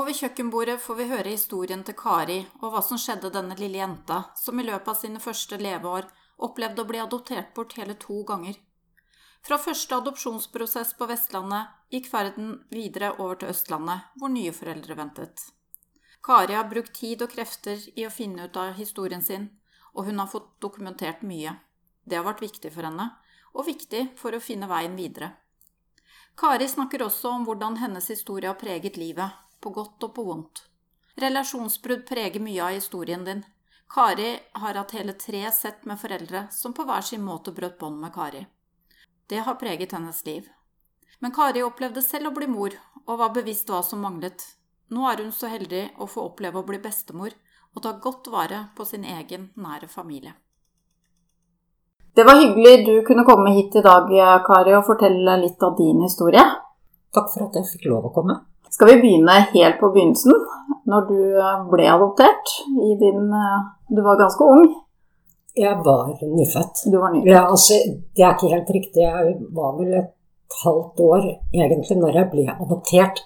Over kjøkkenbordet får vi høre historien til Kari og hva som skjedde denne lille jenta, som i løpet av sine første leveår opplevde å bli adoptert bort hele to ganger. Fra første adopsjonsprosess på Vestlandet gikk ferden videre over til Østlandet, hvor nye foreldre ventet. Kari har brukt tid og krefter i å finne ut av historien sin, og hun har fått dokumentert mye. Det har vært viktig for henne, og viktig for å finne veien videre. Kari snakker også om hvordan hennes historie har preget livet, på godt og på vondt. Relasjonsbrudd preger mye av historien din. Kari har hatt hele tre sett med foreldre som på hver sin måte brøt bånd med Kari. Det har preget hennes liv. Men Kari opplevde selv å bli mor, og var bevisst hva som manglet. Nå er hun så heldig å få oppleve å bli bestemor og ta godt vare på sin egen nære familie. Det var hyggelig du kunne komme hit i dag, Kari, og fortelle litt av din historie. Takk for at jeg fikk lov å komme. Skal vi begynne helt på begynnelsen, når du eh, ble adoptert? Din, eh, du var ganske ung? Jeg var nyfødt. Du var nyfødt. Ja, altså, det er ikke helt riktig. Jeg var vel et halvt år egentlig når jeg ble adoptert.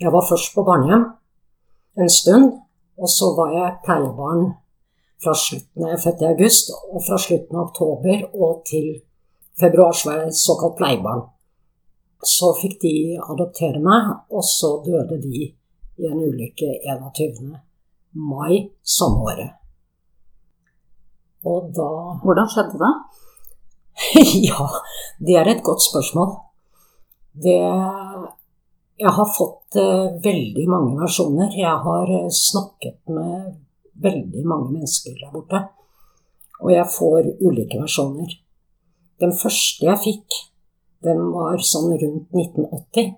Jeg var først på barnehjem en stund, og så var jeg pleiebarn fra slutten Jeg fødte født i august, og fra slutten av oktober og til februar så var jeg såkalt pleiebarn. Så fikk de adoptere meg, og så døde de i en ulykke 21. mai samme året. Og da Hvordan skjedde det? ja, det er et godt spørsmål. Det Jeg har fått uh, veldig mange versjoner. Jeg har uh, snakket med veldig mange mennesker der borte. Og jeg får ulike versjoner. Den første jeg fikk, den var sånn rundt 1980.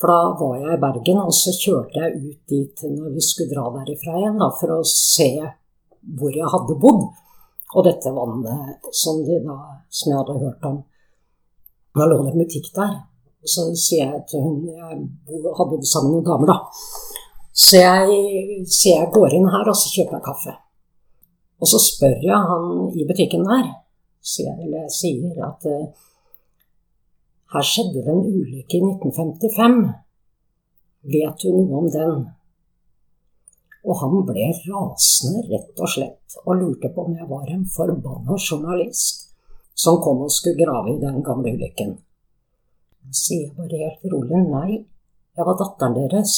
For da var jeg i Bergen, og så kjørte jeg ut dit når vi skulle dra derifra igjen, da, for å se hvor jeg hadde bodd. Og dette vannet som, de da, som jeg hadde hørt om Da lå det en butikk der. Så sier jeg til hun Jeg har bodd sammen med noen damer, da. Så jeg, så jeg går inn her, og så kjøper jeg kaffe. Og så spør jeg han i butikken der, så jeg, eller jeg sier at her skjedde det en ulykke i 1955. Vet du noe om den? Og han ble rasende, rett og slett, og lurte på om jeg var en forbanna journalist som kom og skulle grave i den gamle ulykken. Jeg sier bare helt rolig nei, jeg var datteren deres.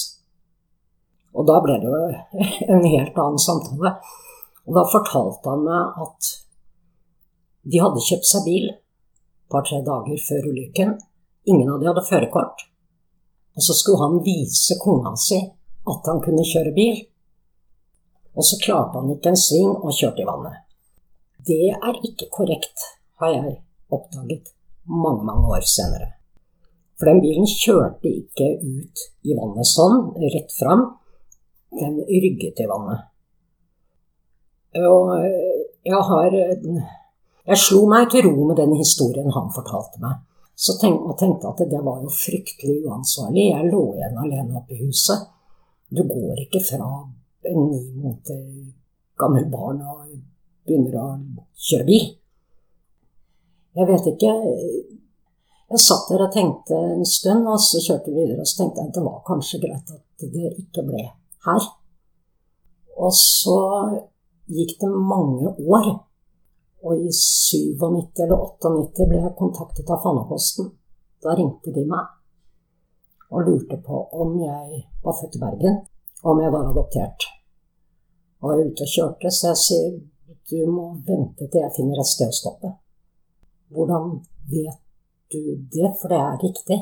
Og da ble det jo en helt annen samtale. Og da fortalte han meg at de hadde kjøpt seg bil par-tre dager før ulykken. Ingen av de hadde førerkort. Og så skulle han vise kona si at han kunne kjøre bil. Og så klarte han ikke en sving og kjørte i vannet. Det er ikke korrekt, har jeg oppdaget mange, mange år senere. For den bilen kjørte ikke ut i vannet sånn, rett fram. Den rygget i vannet. Og jeg har jeg slo meg til ro med den historien han fortalte meg. Så tenkte jeg tenkte at det var jo fryktelig uansvarlig. Jeg lå igjen alene oppe i huset. Du går ikke fra en ni måneder gammel barn og begynner å kjøre bil. Jeg vet ikke Jeg satt der og tenkte en stund, og så kjørte vi videre. Og så tenkte jeg at det var kanskje greit at det ikke ble her. Og så gikk det mange år og i 97 eller 98 ble jeg kontaktet av Fannaposten. Da ringte de meg og lurte på om jeg var født i Bergen, og om jeg var adoptert. Og jeg var ute og kjørte, så jeg sier du må vente til jeg finner et sted å stoppe. Hvordan vet du det, for det er riktig?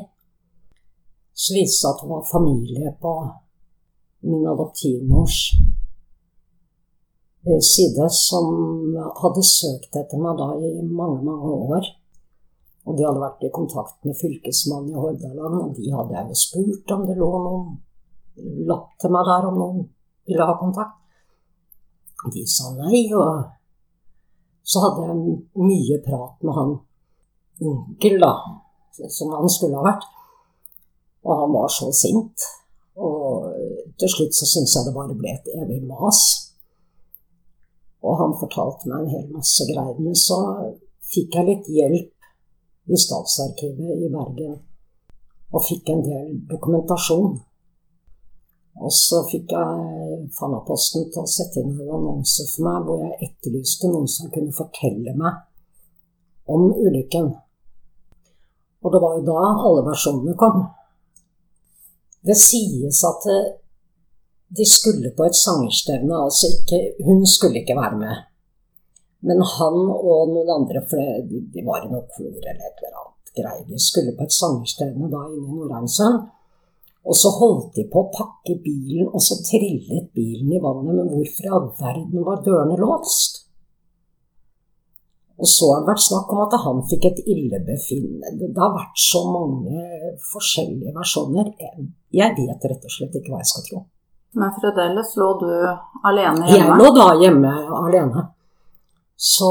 Så viste det seg at det var familie på min adoptivmors side som hadde søkt etter meg da i mange, mange år. Og de hadde vært i kontakt med fylkesmannen i Hordaland, og de hadde jeg jo spurt om det lå noen lapp til meg der om noen ville ha kontakt. De sa nei, og så hadde jeg mye prat med han onkel, da, som han skulle ha vært. Og han var så sint. Og til slutt så syntes jeg det bare ble et evig mas. Og han fortalte meg en hel masse greier. Men så fikk jeg litt hjelp i Statsarkivet i Bergen. Og fikk en del dokumentasjon. Og så fikk jeg Fanaposten til å sette inn en annonse for meg hvor jeg etterlyste noen som kunne fortelle meg om ulykken. Og det var jo da alle versjonene kom. Det sies at de skulle på et sangerstevne, altså ikke Hun skulle ikke være med. Men han og noen andre, for de var i noe kor eller et eller annet greier, de skulle på et sangerstevne da inne i Nordheimsund. Og så holdt de på å pakke bilen, og så trillet bilen i vannet. Men hvorfor i all verden var dørene låst? Og så har det vært snakk om at han fikk et illebefinnende. Det har vært så mange forskjellige versjoner. Jeg vet rett og slett ikke hva jeg skal tro. Men fremdeles lå du alene hjemme? Jeg lå da hjemme alene. Så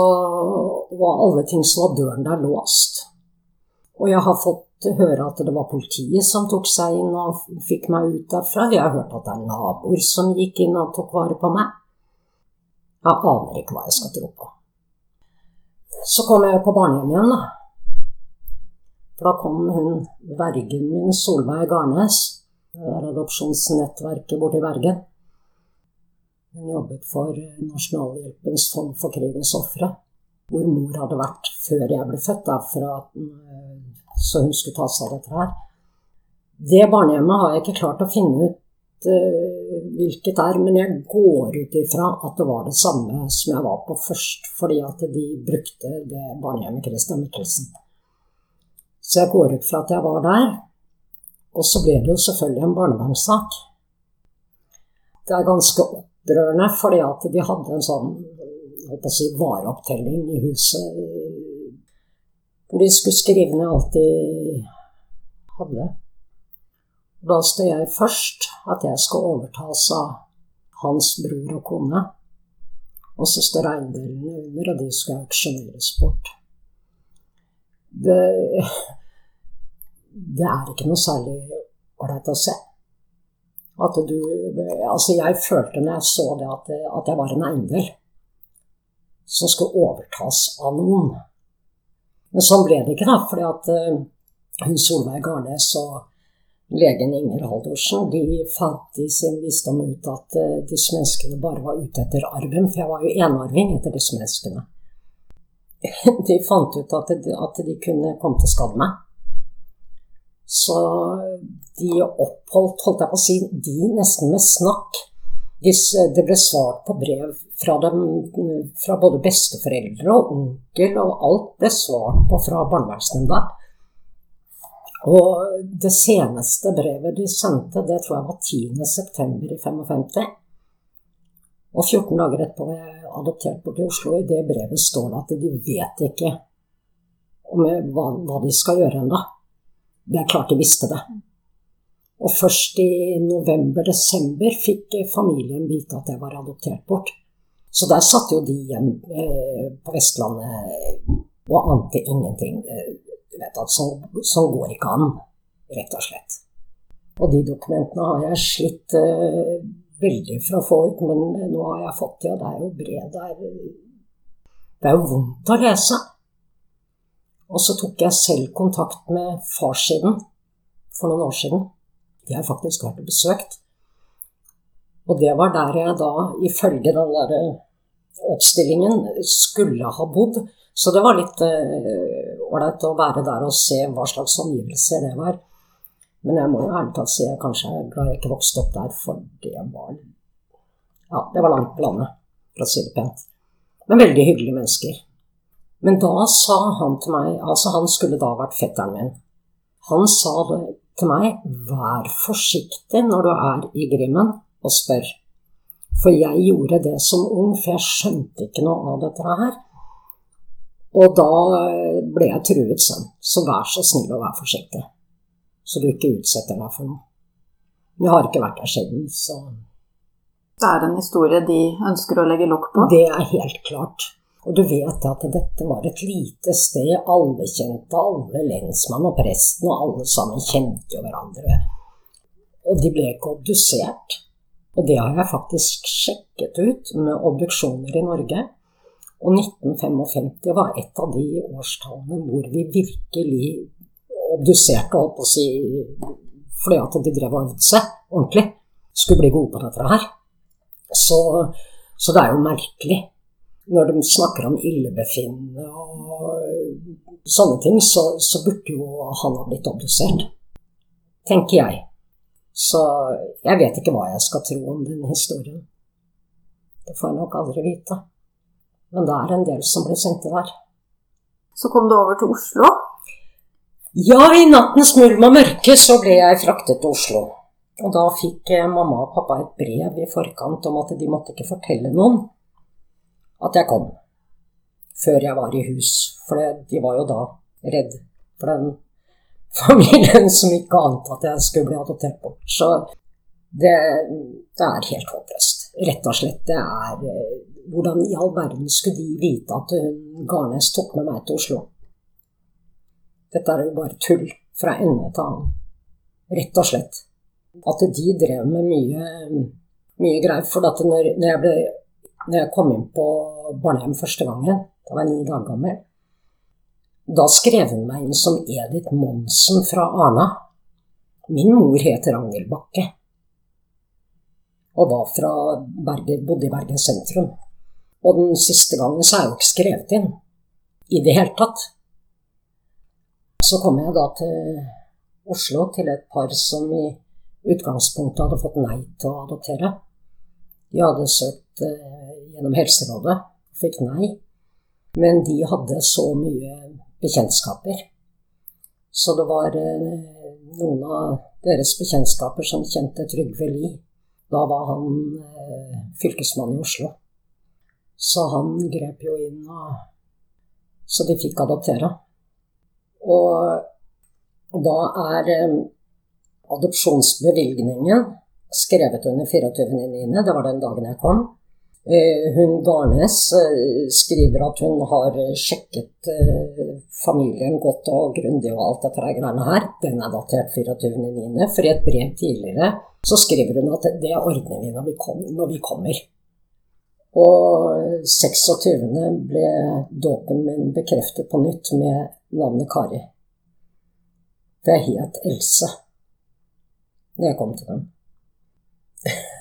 var alle ting som var døren der låst. Og jeg har fått høre at det var politiet som tok seg inn og fikk meg ut derfra. Jeg har hørt at det er naboer som gikk inn og tok vare på meg. Jeg aner ikke hva jeg skal tro på. Så kom jeg på barnehjem igjen, da. For da kom hun vergen min, Solveig Garnes. Er adopsjonsnettverket borti Bergen. Hun jobbet for Nasjonalhjelpens fond for krigens ofre. Hvor mor hadde vært før jeg ble født, da, fra så hun skulle ta seg av dette her. Det barnehjemmet har jeg ikke klart å finne ut uh, hvilket er, men jeg går ut ifra at det var det samme som jeg var på først, fordi at de brukte det barnehjemmet Christian Michelsen. Så jeg går ut fra at jeg var der. Og så ble det jo selvfølgelig en barnevernssak. Det er ganske opprørende, fordi at de hadde en sånn holdt si, vareopptelling i huset hvor de skulle skrive ned alt de hadde. Da står jeg først at jeg skal overtas av hans bror og kone. Og så står eiendelene under, og de skal auksjoneres bort. Det, det er ikke noe særlig ålreit å se. At du Altså, jeg følte når jeg så det, at, at jeg var en eiendel som skulle overtas av noen. Men sånn ble det ikke, da. fordi at uh, hun Solveig Garnes og legen Inger Haldorsen de fant i sin visdom ut at uh, disse menneskene bare var ute etter arven. For jeg var jo enarving etter disse menneskene. De fant ut at de, at de kunne komme til skade meg. Så de oppholdt, holdt jeg på å si, de nesten med snakk. Det ble svart på brev fra, dem, fra både besteforeldre og onkel, og alt ble svart på fra barnevernsnemnda. Og det seneste brevet de sendte, det tror jeg var 10.9. i 55. Og 14 dager etterpå var jeg adoptert bort til Oslo. I det brevet står det at de vet ikke om hva, hva de skal gjøre ennå. Det er klart de visste det. Og først i november-desember fikk familien vite at jeg var adoptert bort. Så der satt jo de igjen eh, på Vestlandet og ante ingenting. Eh, sånn, så går ikke an, rett og slett. Og de dokumentene har jeg slitt uh, veldig for å få ut, men nå har jeg fått det, og det er jo brev der Det er jo vondt å lese. Og så tok jeg selv kontakt med farssiden for noen år siden. De har faktisk vært og besøkt. Og det var der jeg da, ifølge den der eh, oppstillingen, skulle ha bodd. Så det var litt eh, ålreit uh, å være der og se hva slags omgivelser det var. Men jeg må jo ærlig talt si jeg kanskje er glad jeg ikke vokste opp der, for det var Ja, det var langt på landet, for å si det pent. Men veldig hyggelige mennesker. Men da sa han til meg Altså, han skulle da vært fetteren min. Han sa det til meg Vær forsiktig når du er i Grimmen og spør. For jeg gjorde det som ung, for jeg skjønte ikke noe av dette her. Og da ble jeg truet sånn. Så vær så snill å være forsiktig. Så du ikke utsetter deg for noe. Jeg har ikke vært der siden, så Det er en historie de ønsker å legge lokk på? Det er helt klart. Og du vet at dette var et lite sted. Alle kjente alle. Lensmann og presten og alle sammen kjente jo hverandre. Og de ble ikke obdusert. Og det har jeg faktisk sjekket ut med obduksjoner i Norge. Og 1955 var et av de årstallene hvor vi virkelig obduserte, holdt på å si, fordi at de drev og øvde seg ordentlig. skulle bli gode på dette her. Så, så det er jo merkelig. Når de snakker om illebefinnende og sånne ting, så, så burde jo han ha blitt obdusert. Tenker jeg. Så jeg vet ikke hva jeg skal tro om den historien. Det får jeg nok aldri vite. Men det er en del som blir sendte der. Så kom du over til Oslo? Ja, i nattens mulm og mørke så ble jeg fraktet til Oslo. Og da fikk eh, mamma og pappa et brev i forkant om at de måtte ikke fortelle noen at jeg kom. Før jeg var i hus. For de var jo da redd for den familien som ikke ante at jeg skulle bli adoptert bort. Så det, det er helt håpløst. Rett og slett. Det er eh, Hvordan i all verden skulle de vite at hun Garnes tok med meg til Oslo? Dette er jo bare tull fra ende til annen. Rett og slett. At de drev med mye, mye greier. For når, når, jeg ble, når jeg kom inn på barnehjem første gangen, da var jeg ni dager gammel, da skrev hun meg inn som Edith Monsen fra Arna. Min mor het Ragnhild Bakke og var fra Berger, bodde i Bergen sentrum. Og den siste gangen så er jeg jo ikke skrevet inn i det hele tatt. Så kom jeg da til Oslo til et par som i utgangspunktet hadde fått nei til å adoptere. De hadde søkt eh, gjennom Helserådet, fikk nei. Men de hadde så mye bekjentskaper. Så det var eh, noen av deres bekjentskaper som kjente Trygve Lie da var han eh, fylkesmann i Oslo. Så han grep jo inn, og, så de fikk adoptere. Og da er eh, adopsjonsbevilgningen skrevet under 24.9. Det var den dagen jeg kom. Eh, hun Garnes eh, skriver at hun har sjekket eh, familien godt og grundig og alt dette greiene her. Den er datert 24.9. For i et brev tidligere så skriver hun at det ordner vi når vi, kom, når vi kommer. Og 26. ble dåpen min bekreftet på nytt med navnet Kari. Det het Else da jeg kom til dem.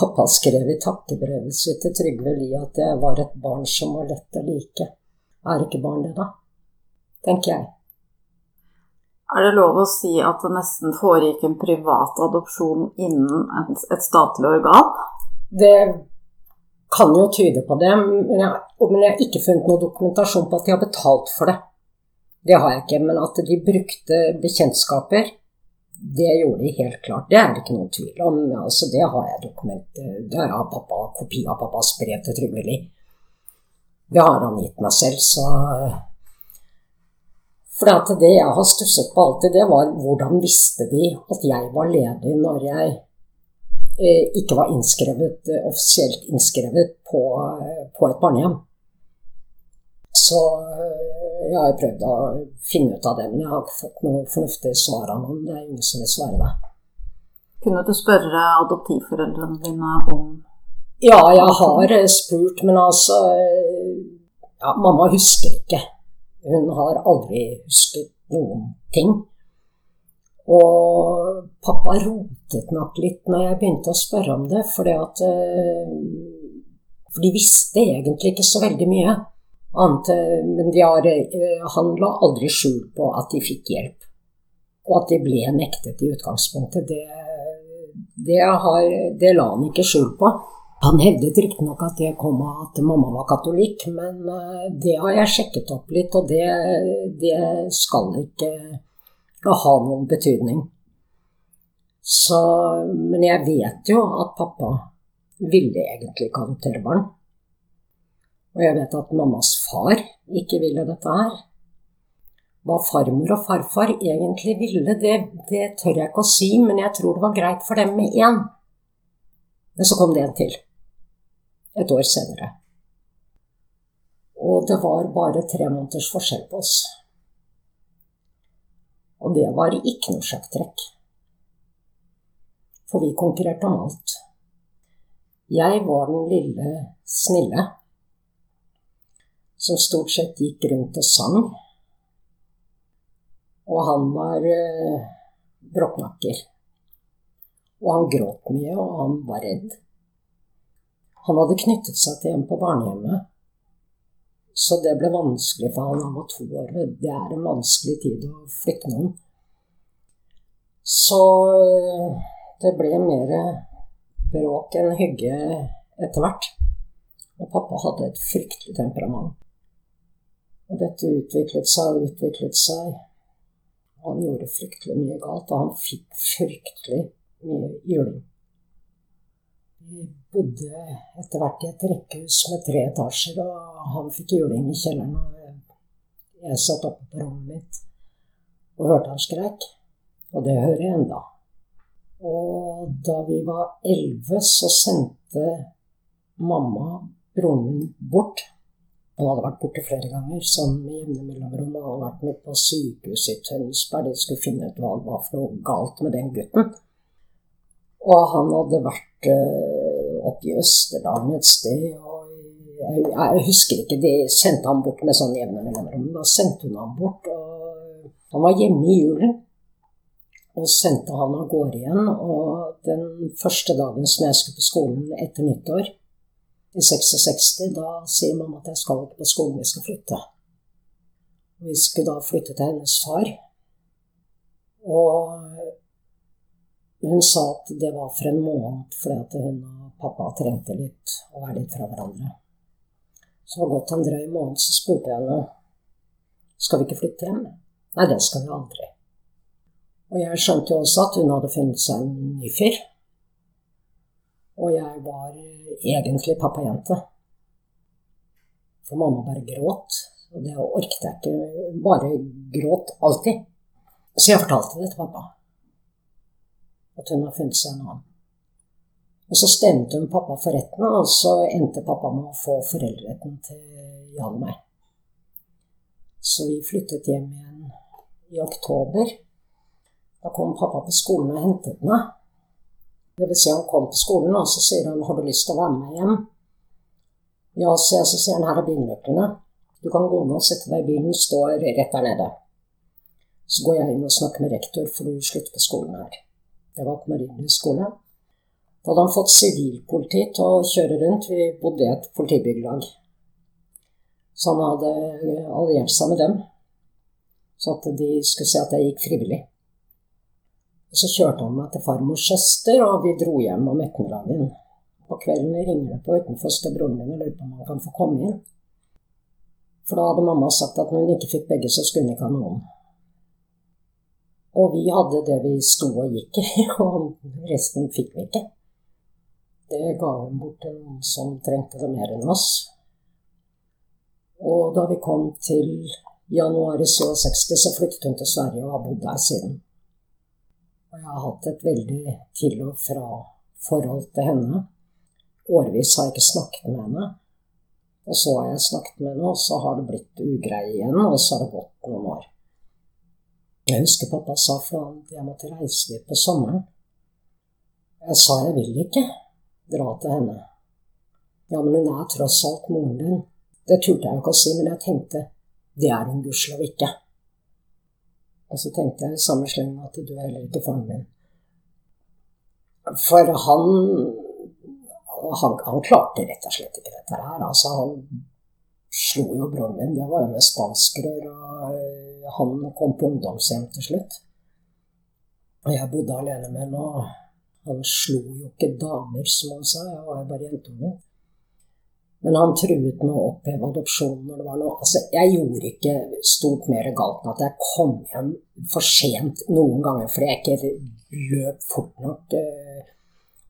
Pappa skrev i takkebrevet sitt til Trygve Lie at jeg var et barn som var lett å like. Er ikke barn det, da? Tenker jeg. Er det lov å si at det nesten foregikk en privat adopsjon innen et statlig organ? Det kan jo tyde på det, men jeg, men jeg har ikke funnet noe dokumentasjon på at de har betalt for det. Det har jeg ikke, men at de brukte bekjentskaper, det gjorde de helt klart. Det er det ikke noen tvil om. Altså, det har jeg dokument, det har pappa, kopi av pappas brev til Trygve Lie. Det har han gitt meg selv, så for det jeg har stusset på alltid, det var hvordan visste de at jeg var ledig når jeg eh, ikke var innskrevet, eh, offisielt innskrevet på, eh, på, et barnehjem. Så jeg har prøvd å finne ut av det, men jeg har ikke fått noe fornuftig svar av noen. Det er ingen som vil svare deg. Kunne du spørre adoptivforeldrene dine om Ja, jeg har spurt, men altså ja, Mamma husker ikke. Hun har aldri husket noen ting. Og pappa rotet nok litt når jeg begynte å spørre om det, fordi at eh, For de visste egentlig ikke så veldig mye. Annet, men men har, eh, han la aldri skjul på at de fikk hjelp. Og at de ble nektet i utgangspunktet, det, det, har, det la han ikke skjul på. Han hevdet riktignok at det kom av at mamma var katolikk, men eh, det har jeg sjekket opp litt, og det, det skal ikke ha noen betydning. Så, men jeg vet jo at pappa ville egentlig ikke adoptere barn. Og jeg vet at mammas far ikke ville dette her. Hva farmor og farfar egentlig ville, det, det tør jeg ikke å si, men jeg tror det var greit for dem med én. Men så kom det en til et år senere. Og det var bare tre måneders forskjell på oss. Og det var ikke noe sjakktrekk. For vi konkurrerte om alt. Jeg var den lille snille som stort sett gikk rundt og sang. Og han var eh, brokknakker. Og han gråt mye, og han var redd. Han hadde knyttet seg til en på barnehjemmet, så det ble vanskelig for han. Han var to år. Det er en vanskelig tid å flytte noen. Så det ble mer bråk enn hygge etter hvert. Og pappa hadde et fryktelig temperament. Og dette utviklet seg og utviklet seg. Han gjorde fryktelig mye galt, og han fikk fryktelig mye juling. Vi bodde etter hvert i et rekkehus med tre etasjer, og han fikk juling i kjelleren. og Jeg satt oppe på rommet mitt og hørte han skreik. Og det hører jeg enda. Og da vi var elleve, så sendte mamma broren min bort han hadde vært borte flere ganger, sånn med jevne mellomrom. Han hadde vært med på sykehuset i Tønsberg, de skulle finne ut hva det var for noe galt med den gutten. Og han hadde vært uh, oppe i Østerdalen et sted, og jeg, jeg, husker ikke, de sendte han bort med sånn jevne mellomrom. Da sendte hun han bort, og han var hjemme i julen. Og sendte han av gårde igjen. Og den første dagen som jeg skulle på skolen etter nyttår, i 66, da sier mamma at jeg skal ikke på skolen, vi skal flytte. Vi skulle da flytte til hennes far. Og hun sa at det var for en måned fordi hun og pappa trengte litt å være litt fra hverandre. Så det var gått en drøy måned, så spurte jeg henne skal vi ikke flytte hjem. Nei, det skal vi aldri. Og jeg skjønte jo også at hun hadde funnet seg en ny fyr. Og jeg var egentlig pappajente. For mamma bare gråt. Og det orket jeg ikke. Bare gråt alltid. Så jeg fortalte det til pappa. At hun har funnet seg en annen. Og så stemte hun pappa for retten, og så endte pappa med å få foreldreretten til Jan og meg. Så vi flyttet hjem igjen i oktober. Da kom pappa på skolen og hentet meg. Det vil si han kom på skolen, og så sier han 'Har du lyst til å være med hjem?' Ja, så, jeg, så sier han 'Her er bilnøklene. Du kan gå ned og sette deg i bilen. Står rett der nede.' Så går jeg inn og snakker med rektor, for du slutter på skolen her. Det var på Marienlyst skole. Da hadde han fått sivilpoliti til å kjøre rundt. Vi bodde i et politibyggelag. Så han hadde alliert seg med dem, så at de skulle se at jeg gikk frivillig. Og så kjørte han meg til farmors søster, og vi dro hjem om ettermiddagen. På kvelden ringer det på utenfor til broren min og lurer på om han kan få komme inn. For da hadde mamma sagt at når hun ikke fikk begge, så skulle hun ikke ha noen. Og vi hadde det vi sto og gikk i, og resten fikk vi ikke. Det ga hun bort til noen som trengte det mer enn oss. Og da vi kom til januar i 67, så flyttet hun til Sverige og har bodd der siden. Og jeg har hatt et veldig til og fra-forhold til henne. Årevis har jeg ikke snakket med henne. Og så har jeg snakket med henne, og så har det blitt ugreie igjen, og så har det gått noen år. Jeg husker pappa sa at jeg måtte reise dit på sommeren. Jeg sa jeg vil ikke dra til henne. Ja, men hun er tross alt moren din. Det turte jeg ikke å si, men jeg tenkte det er hun gudskjelov ikke. Og så tenkte jeg i samme sleng at du er heller ikke faren min. For han, han, han klarte rett og slett ikke dette her. Altså, han slo jo broren min. Det var jo med spanskrør, og øh, han kom på ungdomshjem til slutt. Og jeg bodde alene med ham, og han slo jo ikke damer, som han sa. Jeg var jo bare jentunge. Men han truet med å oppheve adopsjonen når det var noe Altså, jeg gjorde ikke stort mer galt enn at jeg kom hjem for sent noen ganger fordi jeg ikke løp fort nok. Eh,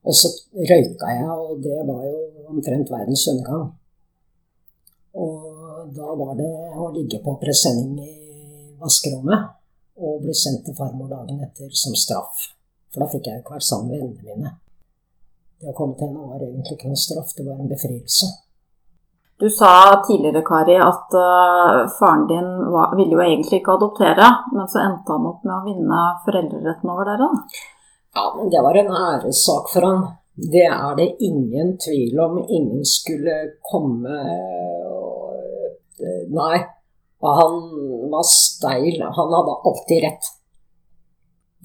og så røyka jeg, og det var jo omtrent verdens undergang. Og da var det å ligge på presenning i vaskerommet og bli sendt til farmor dagen etter som straff. For da fikk jeg jo ikke vært sammen med vennene mine. Det å komme til henne var egentlig ikke noen straff, det var en befrielse. Du sa tidligere, Kari, at uh, faren din var, ville jo egentlig ikke adoptere, men så endte han opp med å vinne foreldreretten over dere? Ja, men det var en æressak for han. Det er det ingen tvil om. Ingen skulle komme og eh, Nei. Og han var steil. Han hadde alltid rett.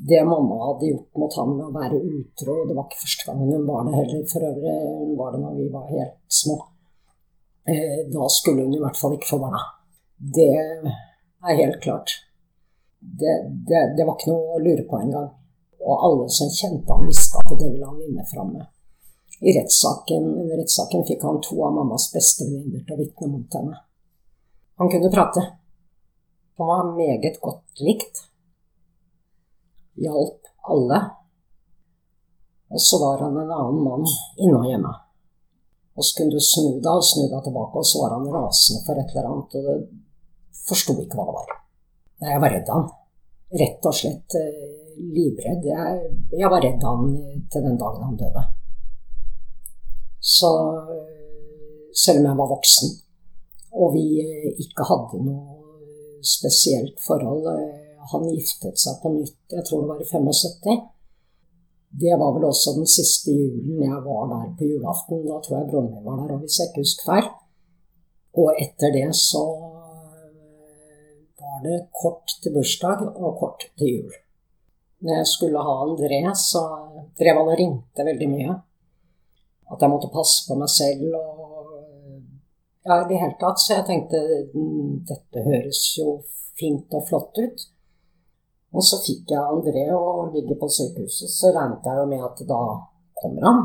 det mamma hadde gjort mot ham med å være utro. Det var ikke første gangen hun var det heller, for øvrig. Hun var det når vi var helt små. Eh, da skulle hun i hvert fall ikke få barna. Det er helt klart. Det, det, det var ikke noe å lure på engang. Og alle som kjente han, visste at det ville han vinne fram med. I rettssaken, rettssaken fikk han to av mammas beste venninner til å vitne mot henne. Han kunne prate. Han var meget godt likt hjalp alle. Og så var han en annen mann inne og hjemme. Og så kunne du snu deg og snu deg tilbake, og så var han rasende for et eller annet, og du forsto ikke hva det var. Nei, jeg var redd han. Rett og slett eh, livredd. Jeg, jeg, var redd han til den dagen han døde. Så eh, selv om jeg var voksen, og vi eh, ikke hadde noe spesielt forhold han giftet seg på nytt, jeg tror det var i 75. Det var vel også den siste julen jeg var der på julaften. Da tror jeg broren var der, og hvis jeg ikke husker feil. Og etter det så eh, var det kort til bursdag og kort til jul. Når jeg skulle ha André, så drev han og ringte veldig mye. At jeg måtte passe på meg selv og Ja, i det hele tatt. Så jeg tenkte mm, dette høres jo fint og flott ut. Og så fikk jeg André og ligge på sykehuset, så regnet jeg jo med at da kommer han.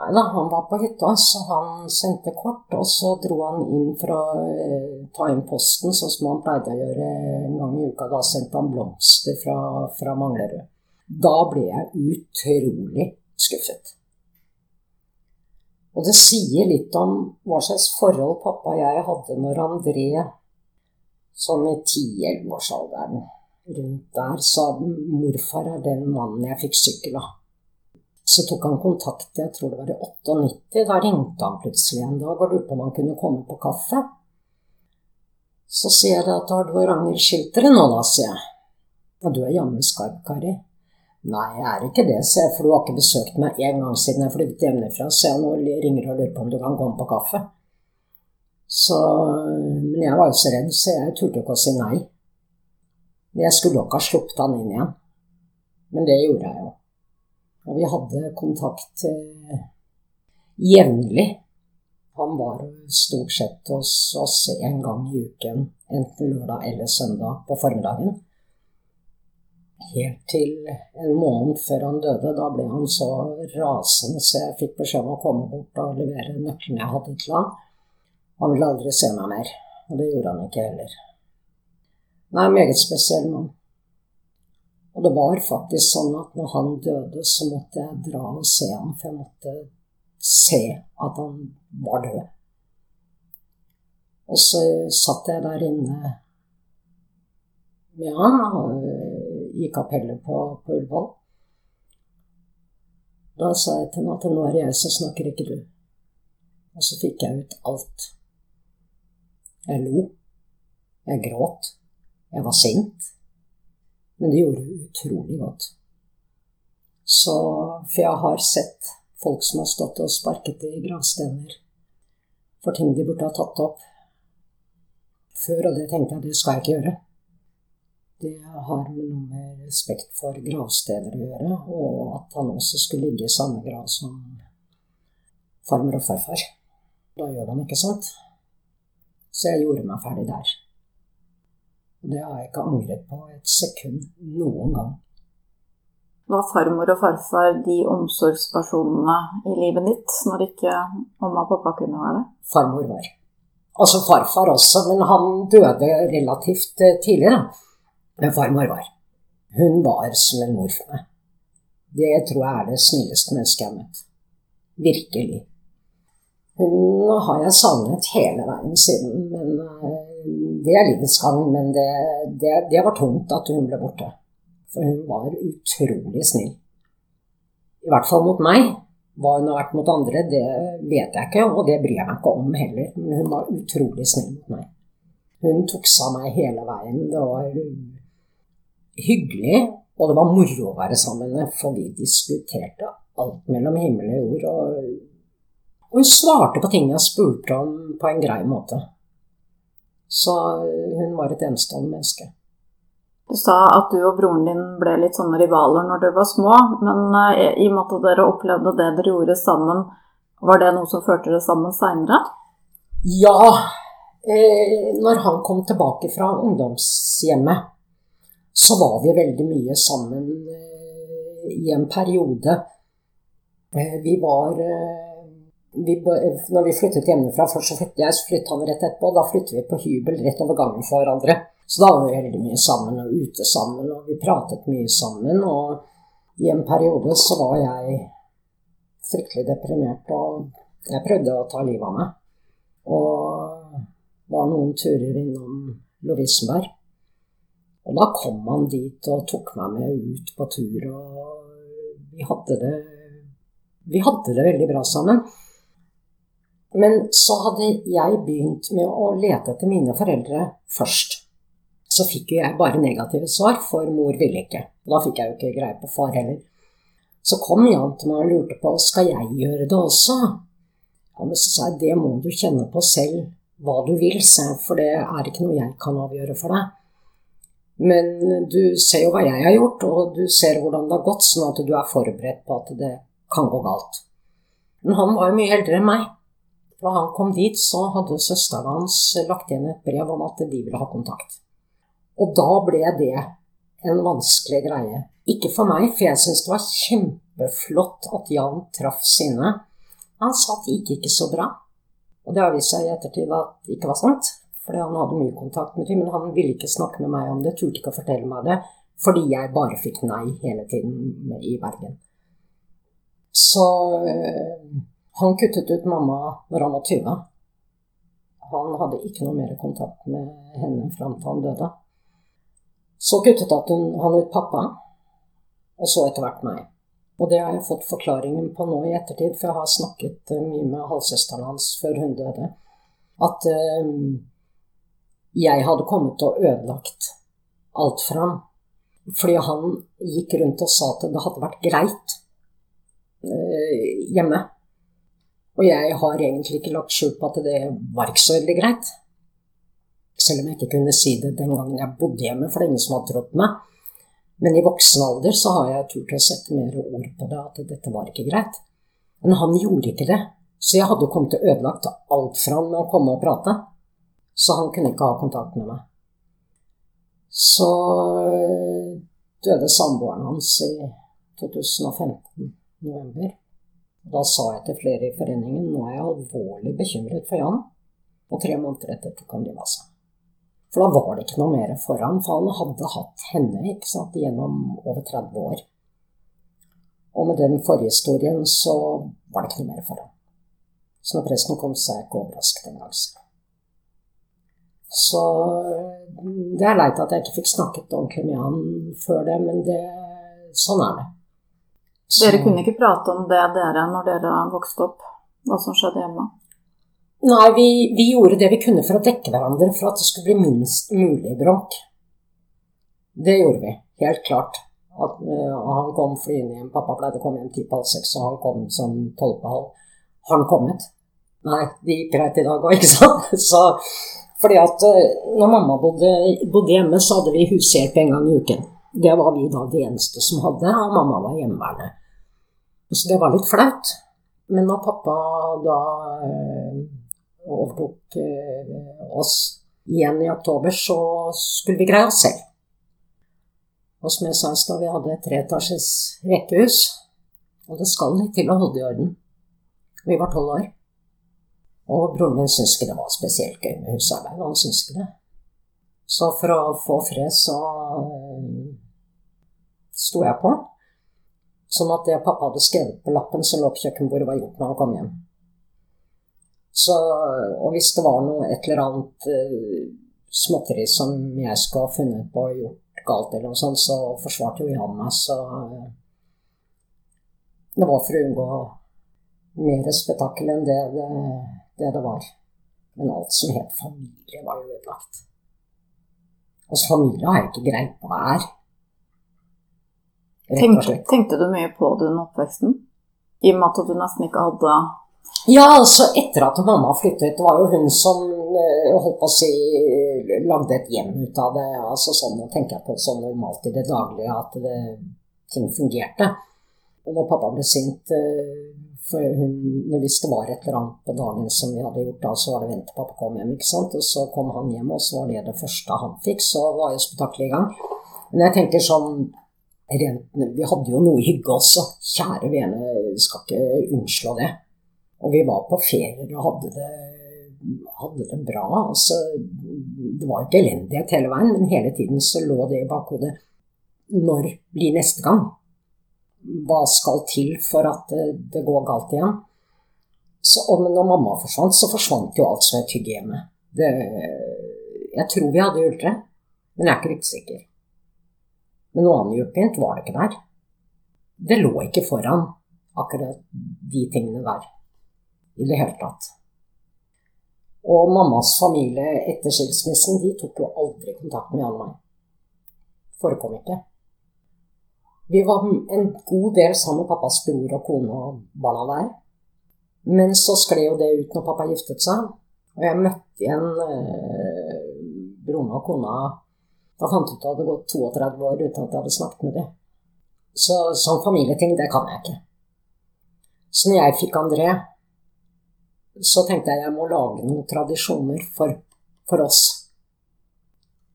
Nei da, han var på hytta, så han sendte kort, og så dro han inn for å eh, ta inn posten, sånn som han pleide å gjøre en gang i uka. Da sendte han blomster fra, fra Manglerud. Da ble jeg utrolig skuffet. Og det sier litt om hva slags forhold pappa og jeg hadde når André, sånn i 10-11-årsalderen rundt der sa morfar er den mannen jeg fikk sykkel av. Så tok han kontakt, jeg tror det var i 98. Da ringte han plutselig en dag og lurte på om han kunne komme på kaffe. Så sier jeg at har du Ragnhild nå, da, sier jeg. Og du er jammen skarp, Kari. Nei, jeg er ikke det, sier jeg, for du har ikke besøkt meg én gang siden jeg flyttet hjemmefra, så jeg nå ringer og lurer på om du kan komme på kaffe. Så, men jeg var jo så redd, så jeg turte ikke å si nei. Jeg skulle nok ha sluppet han inn igjen, men det gjorde jeg jo. Og vi hadde kontakt eh, jevnlig. Han var stort sett hos oss en gang i uken, enten lørdag eller søndag på formiddagen. Helt til en måned før han døde. Da ble han så rasende så jeg fikk beskjed om å komme bort og levere nøklene jeg hadde til han. Han ville aldri se meg mer, og det gjorde han ikke heller. Nei, meget spesiell mann. Og det var faktisk sånn at når han døde, så måtte jeg dra og se ham, for jeg måtte se at han var død. Og så satt jeg der inne med han i kapellet på, på Ullevål. Da sa jeg til ham at nå er det jeg som snakker, ikke du. Og så fikk jeg ut alt. Jeg lo. Jeg gråt. Jeg var sint, men det gjorde utrolig godt. Så For jeg har sett folk som har stått og sparket i gravstener for ting de burde ha tatt opp før, og det tenkte jeg det skal jeg ikke gjøre. Det har med noe med respekt for gravsteder å gjøre, og at han også skulle ligge i samme grav som farmor og farfar. Da gjør man ikke sånt. Så jeg gjorde meg ferdig der. Og det har jeg ikke angret på et sekund noen gang. Var farmor og farfar de omsorgspersonene i livet ditt når ikke mamma og pappa kunne være det? Farmor var. Altså farfar også, men han døde relativt eh, tidlig, da. Men farmor var. Hun var som en mor for meg. Det tror jeg er det snilleste mennesket jeg har møtt. Virkelig. Hun har jeg savnet hele veien siden, men eh, det er livets gang, men det, det, det, var tungt at hun ble borte. For hun var utrolig snill. I hvert fall mot meg. Hva hun har vært mot andre, det vet jeg ikke, og det bryr jeg meg ikke om heller. Men hun var utrolig snill mot meg. Hun tok seg av meg hele veien. Det var hyggelig, og det var moro å være sammen med, for vi diskuterte alt mellom himmel og jord. Og, hun svarte på ting jeg spurte om, på en grei måte. Så hun var et enestående menneske. Du sa at du og broren din ble litt sånne rivaler når dere var små, men eh, i og med at dere opplevde det dere gjorde sammen, var det noe som førte dere sammen seinere? Ja. Eh, når han kom tilbake fra ungdomshjemmet, så var vi veldig mye sammen eh, i en periode. Eh, vi var eh, vi, Når vi flyttet hjemmefra, først så flyttet jeg, så flyttet han rett etterpå. Da flyttet vi på hybel rett over gangen for hverandre. Så da var vi veldig mye sammen og ute sammen, og vi pratet mye sammen. Og i en periode så var jeg fryktelig deprimert, og jeg prøvde å ta livet av meg. Og var noen turer innom Lovisenberg. Og da kom han dit og tok meg med ut på tur, og vi hadde det, vi hadde det veldig bra sammen. Men så hadde jeg begynt med å lete etter mine foreldre først så fikk jeg bare negative svar, for mor ville ikke. Da fikk jeg jo ikke greie på far heller. Så kom Jan til meg og lurte på skal jeg gjøre det også. Ja, men så sa jeg det må du kjenne på selv hva du vil, se, for det er ikke noe jeg kan avgjøre for deg. Men du ser jo hva jeg har gjort, og du ser hvordan det har gått, sånn at du er forberedt på at det kan gå galt. Men han var jo mye eldre enn meg. Da han kom dit, så hadde søsteren hans lagt igjen et brev om at de ville ha kontakt. Og da ble det en vanskelig greie. Ikke for meg, for jeg syntes det var kjempeflott at Jan traff sine. Han sa at det gikk ikke så bra. Og det har vist seg i ettertid at det ikke var sant. Fordi han hadde mye kontakt med dem, men han ville ikke snakke med meg om det, turte ikke å fortelle meg det, fordi jeg bare fikk nei hele tiden i Bergen. Så øh, han kuttet ut mamma når han var 20. Han hadde ikke noe mer kontakt med henne fram til han døde. Så kuttet han ut pappa, og så etter hvert meg. Og det har jeg fått forklaringen på nå i ettertid, for jeg har snakket eh, mye med halvsøsteren hans før hun døde. At um, jeg hadde kommet og ødelagt alt for ham. Fordi han gikk rundt og sa at det hadde vært greit uh, hjemme. Og jeg har egentlig ikke lagt skjul på at det var ikke så veldig greit. Selv om jeg ikke kunne si det den gangen jeg bodde hjemme, for det er ingen som hadde trodd meg. Men i voksen alder så har jeg turt å sette mer ord på det, at dette var ikke greit. Men han gjorde ikke det. Så jeg hadde kommet til ødelagt alt for han med å komme og prate. Så han kunne ikke ha kontakt med meg. Så øh, døde samboeren hans i 2015, november. Da sa jeg til flere i foreningen nå er jeg alvorlig bekymret for Jan. Og tre måneder etter tok han livet av seg. For da var det ikke noe mer for ham, for han hadde hatt henne ikke sant, gjennom over 30 år. Og med den forhistorien så var det ikke noe mer for ham. Så når presten kom, så jeg ikke overrasket engang. Så det er leit at jeg ikke fikk snakket om Kumian før det, men det, sånn er det. Så. Dere kunne ikke prate om det dere når dere vokste opp? Hva som skjedde hjemme? Nei, vi, vi, gjorde det vi kunne for å dekke hverandre for at det skulle bli minst mulig bråk. Det gjorde vi, helt klart. At, uh, han kom flyende hjem. Pappa pleide å komme hjem ti på halv seks, og han kom sånn tolv på halv. Har han kommet? Nei, det gikk greit i dag òg, ikke sant? Så, fordi at uh, når mamma bodde, bodde, hjemme, så hadde vi hushjelp en gang i uken. Det var vi da de eneste som hadde, og mamma var hjemmeværende. Så det var litt flaut. Men når pappa da uh, overtok eh, oss igjen i oktober, så skulle vi greie oss selv. Og som jeg sa i stad, vi hadde et treetasjes rekkehus. Og det skal litt til å holde i orden. Vi var tolv år. Og broren min syntes ikke det var spesielt gøy med husarbeid. Han syntes ikke det. Så for å få fred, så uh, sto jeg på. Sånn at det pappa hadde skrevet på lappen som lå på kjøkkenbordet, var gjort når han kom hjem. Så, og hvis det var noe et eller annet uh, småtteri som jeg skulle ha funnet på og gjort galt, eller noe sånt, så forsvarte jo Jan meg. Så uh, det var for å unngå mer spetakkel enn det det, det det, var. Men alt som het familie, var jo ødelagt. Altså, familie har jeg ikke greie på hva er. Tenkte, tenkte du mye på det under oppveksten? I og med at du nesten ikke hadde Ja, altså etter at mamma flyttet, det var jo hun som eh, holdt på å si lagde et hjem ut av det. altså sånn, tenker jeg på sånn normalt i det daglige, at det, ting fungerte. Og når pappa ble sint eh, for hun, Hvis det var et eller annet på dagen som vi hadde gjort da, så var det vent til pappa kom hjem. ikke sant? Og så kom han hjem, og så var det det første han fikk. Så var jo spetakkelet i gang. Men jeg tenker sånn rent, Vi hadde jo noe hygge også. Kjære vene, skal ikke unnslå det. Og vi var på ferier og hadde det, hadde det bra. Altså, det var ikke elendighet hele veien, men hele tiden så lå det i bakhodet. Når blir neste gang? Hva skal til for at det går galt igjen? Så, og når mamma forsvant, så forsvant jo alt som er hygge hjemme. Det, jeg tror vi hadde det, men jeg er ikke riktig sikker. Men noe annet djupint var det ikke der. Det lå ikke foran akkurat de tingene der i det hele tatt. Og mammas familie etter skilsmissen, de tok jo aldri kontakt med Jan Mai. Forekom ikke. Vi var en god del sammen med pappas bror og kone og barna der. Men så skled jo det ut når pappa giftet seg. Og jeg møtte igjen eh, broren og kona Da fant jeg ut at det hadde gått 32 år uten at jeg hadde snakket med dem. Så sånn familieting, det kan jeg ikke. Så når jeg fikk André, så tenkte jeg jeg må lage noen tradisjoner for, for oss.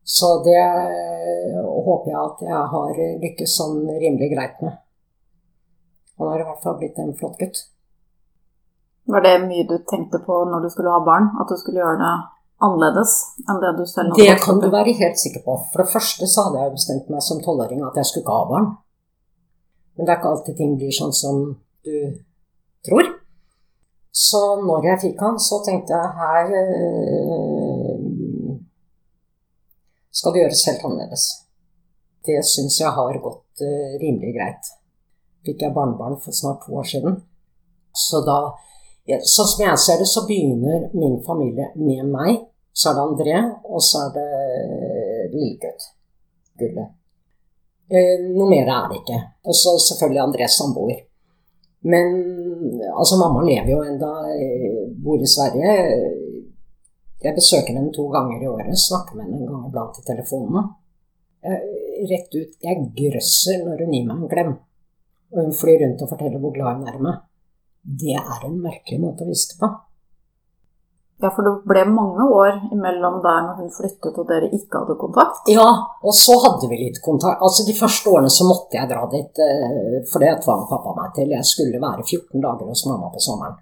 Så det håper jeg at jeg har lykkes sånn rimelig greit med. Han har i hvert fall blitt en flott gutt. Var det mye du tenkte på når du skulle ha barn? At du skulle gjøre det annerledes enn det du selv hadde Det kan du være helt sikker på. For det første så hadde jeg bestemt meg som tolvåring at jeg skulle ikke ha barn. Men det er ikke alltid ting blir sånn som du tror. Så når jeg fikk han, så tenkte jeg her øh, skal det gjøres helt annerledes. Det syns jeg har gått øh, rimelig greit. Fikk jeg barnebarn for snart to år siden. Så da Sånn som jeg ser det, så begynner min familie med meg. Så er det André, og så er det lillegutt. Gullet. Eh, noe mer er det ikke. Og så selvfølgelig Andrés samboer. Men altså, mamma lever jo enda, eh, bor i Sverige. Jeg besøker henne to ganger i året, snakker med henne en gang iblant i telefonen. Rett ut, jeg grøsser når hun gir meg en klem. Og hun flyr rundt og forteller hvor glad hun er i meg. Det er en merkelig måte å vise det på. Ja, for det ble mange år imellom der når hun flyttet og dere ikke hadde kontakt? Ja, og så hadde vi litt kontakt. Altså De første årene så måtte jeg dra dit, eh, for det tvang pappa meg til. Jeg skulle være 14 dager hos mamma på sommeren.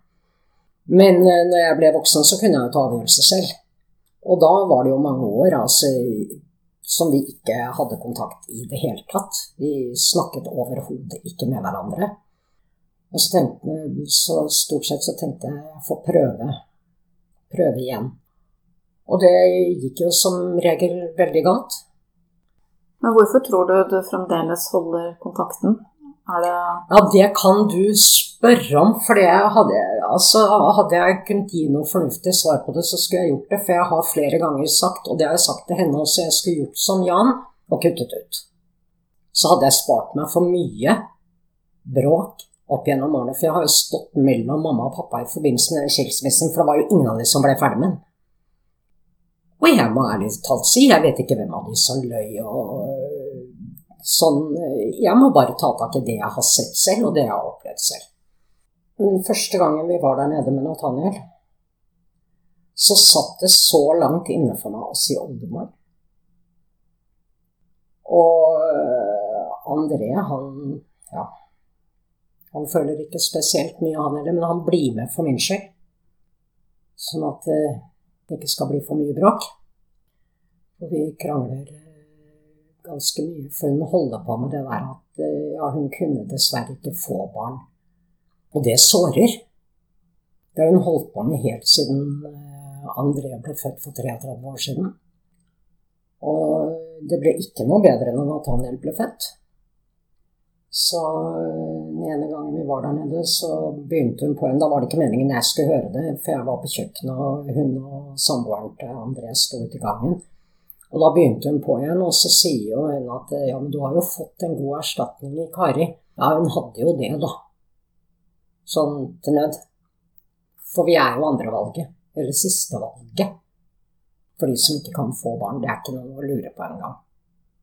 Men eh, når jeg ble voksen, så kunne jeg jo ta avgjørelser selv. Og da var det jo mange år altså, som vi ikke hadde kontakt i det hele tatt. Vi snakket overhodet ikke med hverandre. Og så, tenkte, så stort sett så tenkte jeg å få prøve prøve igjen. Og det gikk jo som regel veldig galt. Men hvorfor tror du du fremdeles holder kontakten? Det ja, det kan du spørre om. For hadde, altså, hadde jeg kunnet gi noe fornuftig svar på det, så skulle jeg gjort det. For jeg har flere ganger sagt, og det har jeg sagt til henne også, jeg skulle gjort som Jan og kuttet ut. Så hadde jeg spart meg for mye bråk opp gjennom årene. For jeg har jo stått mellom mamma og pappa i forbindelse med den skilsmissen, for det var jo ingen av de som ble ferdig med den. Og jeg må ærlig talt si, jeg vet ikke hvem av de som løy og øh, sånn. Jeg må bare ta tak i det jeg har sett selv, og det jeg har opplevd selv. Den første gangen vi var der nede med Nathaniel, så satt det så langt inne for meg å si oldemor. Og øh, André, han Ja. Han føler ikke spesielt mye, han heller, men han blir med for min skyld. Sånn at det ikke skal bli for mye bråk. Og vi krangler eh, ganske mye, for hun holder på med det der at eh, ja, hun kunne dessverre ikke få barn. Og det sårer. Det har hun holdt på med helt siden eh, André ble født for 33 år siden. Og det ble ikke noe bedre enn at Nathaniel ble født. Så eh, ene gangen vi var der nede, så begynte hun på en Da var det ikke meningen jeg skulle høre det, for jeg var på kjøkkenet, og hun og samboeren til André sto ute i gangen. Og da begynte hun på igjen, og så sier jo hun at ja, men du har jo fått en god erstatning i Kari. Ja, hun hadde jo det, da. Sånn til nød. For vi er jo andrevalget, eller sistevalget, for de som ikke kan få barn. Det er ikke noe å lure på engang.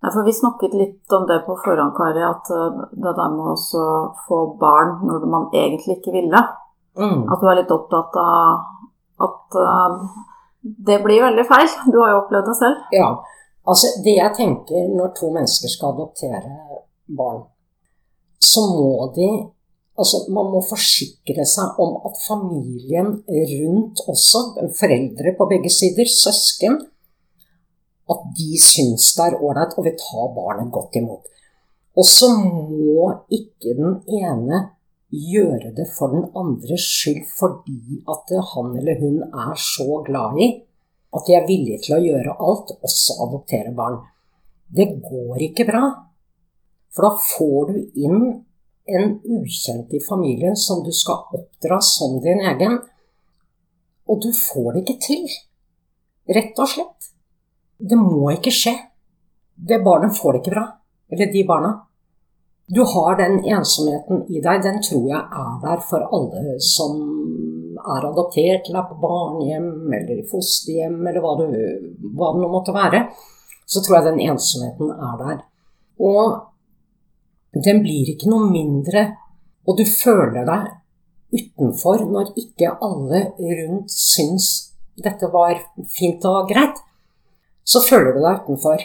Ja, for Vi snakket litt om det på forhånd, Kari, at eh, det der med å få barn når man egentlig ikke ville. Mm. At du er litt opptatt av at uh, det blir veldig feil. Du har jo opplevd det selv. Ja. Altså, det jeg tenker når to mennesker skal adoptere barn, så må de Altså, man må forsikre seg om at familien rundt også, foreldre på begge sider, søsken, at de syns det er ålreit og vil ta barnet godt imot. Og så må ikke den ene gjøre det for den andres skyld fordi at han eller hun er så glad i at de er villige til å gjøre alt, også adoptere barn. Det går ikke bra. For da får du inn en ukjent i familien som du skal oppdra som din egen, og du får det ikke til. Rett og slett. Det må ikke skje. Det barnet får det ikke bra. Eller de barna. Du har den ensomheten i deg. Den tror jeg er der for alle som er adoptert, eller er på barnehjem, eller i fosterhjem, eller hva, du, hva det nå måtte være. Så tror jeg den ensomheten er der. Og den blir ikke noe mindre, og du føler deg utenfor når ikke alle rundt syns dette var fint og greit så føler du deg utenfor.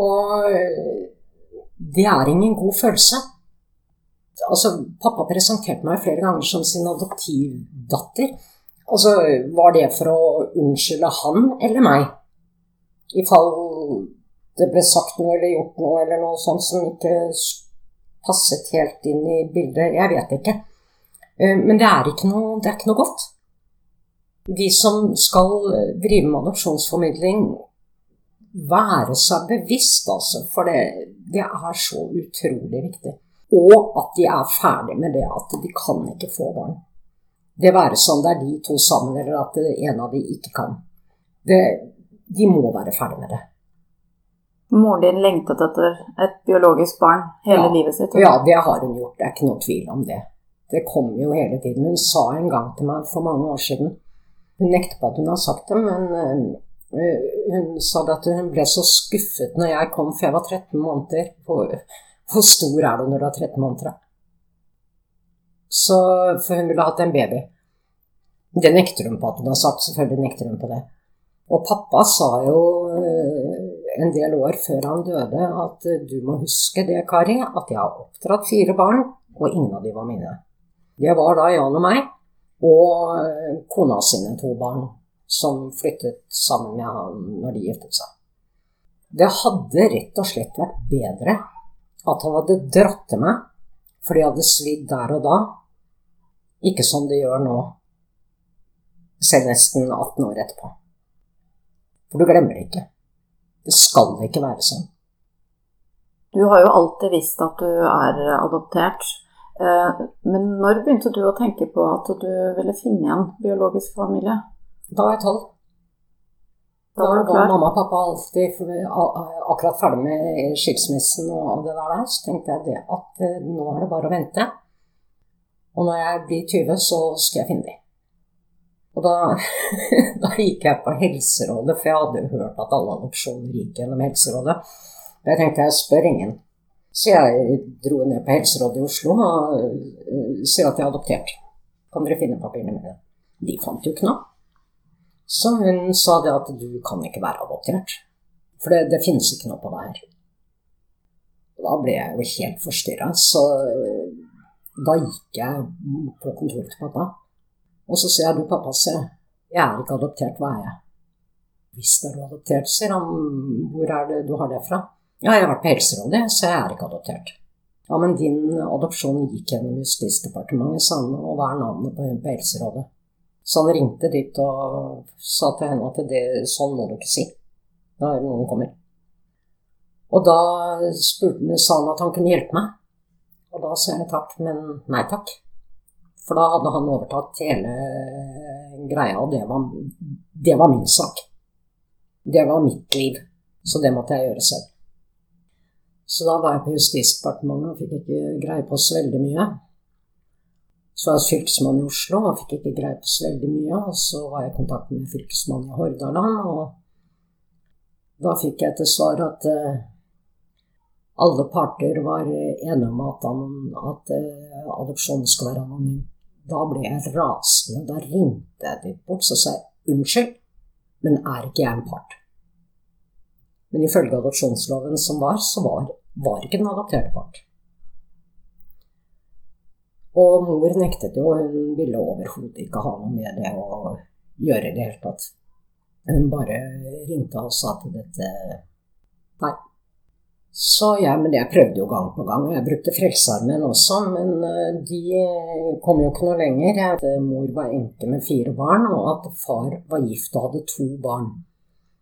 Og det er ingen god følelse. Altså, pappa presenterte meg flere ganger som sin adoptivdatter. Altså, var det for å unnskylde han eller meg? I fall det ble sagt noe eller gjort noe eller noe sånt som ikke passet helt inn i bildet. Jeg vet ikke. Eh, men det er ikke noe, det er ikke noe godt de som skal drive med adopsjonsformidling, være seg bevisst, altså. For det, det, er så utrolig viktig. Og at de er ferdig med det at de kan ikke få barn. Det være sånn det er de to sammen, eller at en av de ikke kan. Det, de må være ferdig med det. Moren din lengtet etter et biologisk barn hele ja. livet sitt? Ja, det har hun gjort. Det er ikke noe tvil om det. Det kommer jo hele tiden. Hun sa en gang til meg for mange år siden hun nekter på at hun har sagt det, men uh, hun sa at hun ble så skuffet når jeg kom, for jeg var 13 måneder. Hvor, stor er du når du er 13 måneder? Så, for hun ville hatt en baby. Det nekter hun på at hun har sagt, selvfølgelig nekter hun på det. Og pappa sa jo uh, en del år før han døde at du må huske det, Kari, at jeg har oppdratt fire barn, og ingen av de var mine. Det var da Jan og meg og eh, kona sine to barn, som flyttet sammen med han når de giftet seg. Det hadde rett og slett vært bedre at han hadde dratt til meg, for de hadde svidd der og da, ikke som det gjør nå, selv nesten 18 år etterpå. For du glemmer det ikke. Det skal ikke være sånn. Du har jo alltid visst at du er adoptert. Eh, men når begynte du å tenke på at du ville finne en biologisk familie? Da var jeg tolv. Da var, da var mamma og pappa alltid akkurat ferdig med skilsmissen og det der, så tenkte jeg det at eh, nå er det bare å vente. Og når jeg blir 20, så skal jeg finne dem. Og da, da, gikk jeg på Helserådet, for jeg hadde hørt at alle adopsjoner gikk gjennom Helserådet. Da tenkte jeg spør ingen. Så jeg dro ned på Helserådet i Oslo og sa sier at jeg er adoptert. Kan dere finne papirene mine? De fant jo noe. Så hun sa det at du kan ikke være adoptert. For det, det finnes ikke noe på det her. Da ble jeg jo helt forstyrra, så uh, da gikk jeg på kontoret til pappa. Og så sier jeg du, pappa, se, jeg er ikke adoptert, hva er jeg? Hvis er du adoptert, sier han, hvor er det du har det fra? Ja, jeg har vært på Helserådet, så jeg er ikke adoptert. Ja, men din adopsjon gikk gjennom Justisdepartementet, sa han, og hva er navnet på hun på Helserådet? Så han ringte dit og sa til henne at det, sånn må du ikke si når noen kommer. Og da spurte, sa han at han kunne hjelpe meg. Og da sa jeg takk, men nei takk. For da hadde han overtatt hele greia, og det var, det var min sak. Det var mitt liv. Så det måtte jeg gjøre selv. Så da var jeg på Justisdepartementet og fikk ikke greie på så veldig mye. Så var jeg fylkesmann i Oslo og fikk ikke greie på så veldig mye. Og så var jeg i kontakt med fylkesmannen i Hordaland, og da fikk jeg til svar at uh, alle parter var enige om at, at uh, adopsjonen skulle være anonym. Da ble jeg rasende. Da ringte jeg dit bort og sa unnskyld, men er ikke jeg en part? Men ifølge adopsjonsloven som var, så var, var ikke den adopterte part. Og mor nektet jo, hun ville overhodet ikke ha noe med det å gjøre i det hele tatt. Hun bare ringte og sa til dette Nei. Så ja, men jeg prøvde jo gang på gang. og Jeg brukte Frelsesarmeen også, men eh, de kom jo ikke noe lenger. At mor var enke med fire barn, og at far var gift og hadde to barn.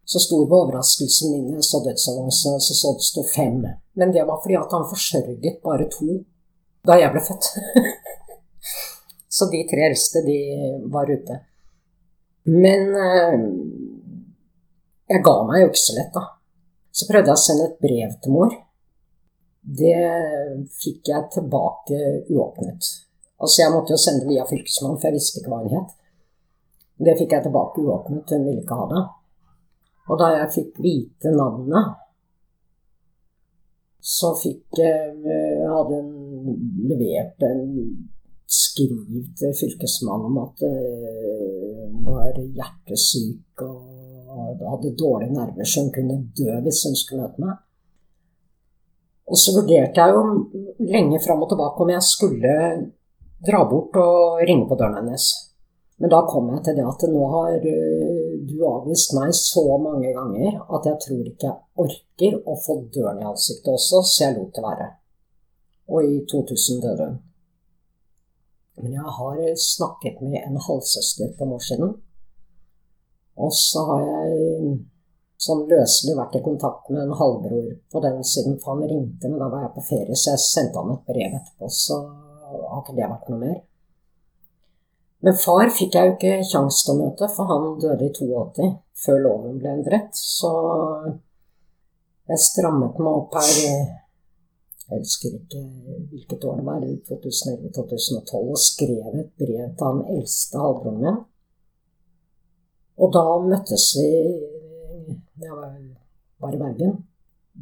Så stor var overraskelsen min da jeg så dødsannonsene, så så det fem. Men det var fordi at han forsørget bare to da jeg ble født. så de tre eldste, de var ute. Men eh, jeg ga meg jo ikke så lett, da. Så prøvde jeg å sende et brev til mor. Det fikk jeg tilbake uåpnet. Altså, jeg måtte jo sende det via Fylkesmannen, for jeg visste ikke hva han het. Det fikk jeg tilbake uåpnet, hun ville ikke ha det. Og da jeg fikk vite navnet, så fikk jeg Hadde en levert en skriv til Fylkesmannen om at hun var hjertesyk og hadde dårlige nerver så hun kunne dø hvis hun skulle møte meg. Og så vurderte jeg jo lenge fram og tilbake om jeg skulle dra bort og ringe på døren hennes. Men da kom jeg til det at nå har eh, du avvist meg så mange ganger at jeg tror ikke jeg orker å få døren i ansiktet også, så jeg lot det være. Og i 2000 døde hun. Men jeg har snakket med en halvsøster på siden. og så har jeg sånn løselig vært i kontakt med en halvbror på den siden, for han ringte, men da var jeg på ferie, så jeg sendte han et brev etterpå, så har ikke det vært noe mer. Men far fikk jeg jo ikke kjangs til å møte, for han døde i 82, før loven ble endret. Så jeg strammet meg opp her Jeg husker ikke hvilket år det var, 2011-2012, og skrev et brev til han eldste halvbroren min og da møttes vi Jeg var, var i Bergen.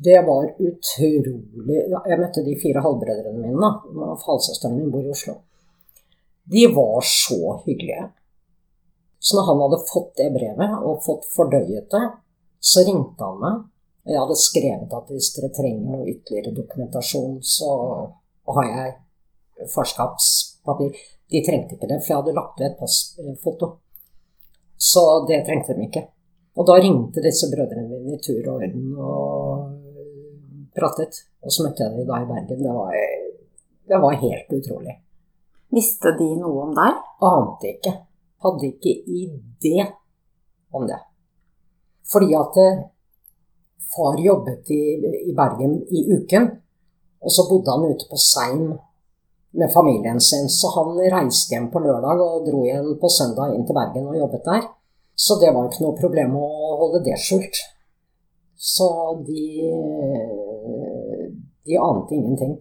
Det var utrolig Jeg møtte de fire halvbrødrene mine. da, Halvsøsteren min bor i Oslo. De var så hyggelige. Så når han hadde fått det brevet og fått fordøyet det, så ringte han meg. Og Jeg hadde skrevet at hvis dere trenger noe ytterligere dokumentasjon, så har jeg farskapspapir. De trengte ikke det, for jeg hadde lagt ved et passfoto. Så det trengte de ikke. Og da ringte disse brødrene mine i tur og orden og pratet. Og så møtte jeg dem da i Bergen. Det var, det var helt utrolig. Visste de noe om deg? Ante ikke. Hadde ikke idé om det. Fordi at eh, far jobbet i, i Bergen i uken, og så bodde han ute på Seim med familien sin. Så han reiste hjem på lørdag og dro igjen på søndag inn til Bergen og jobbet der. Så det var ikke noe problem å holde det skjult. Så de De ante ingenting.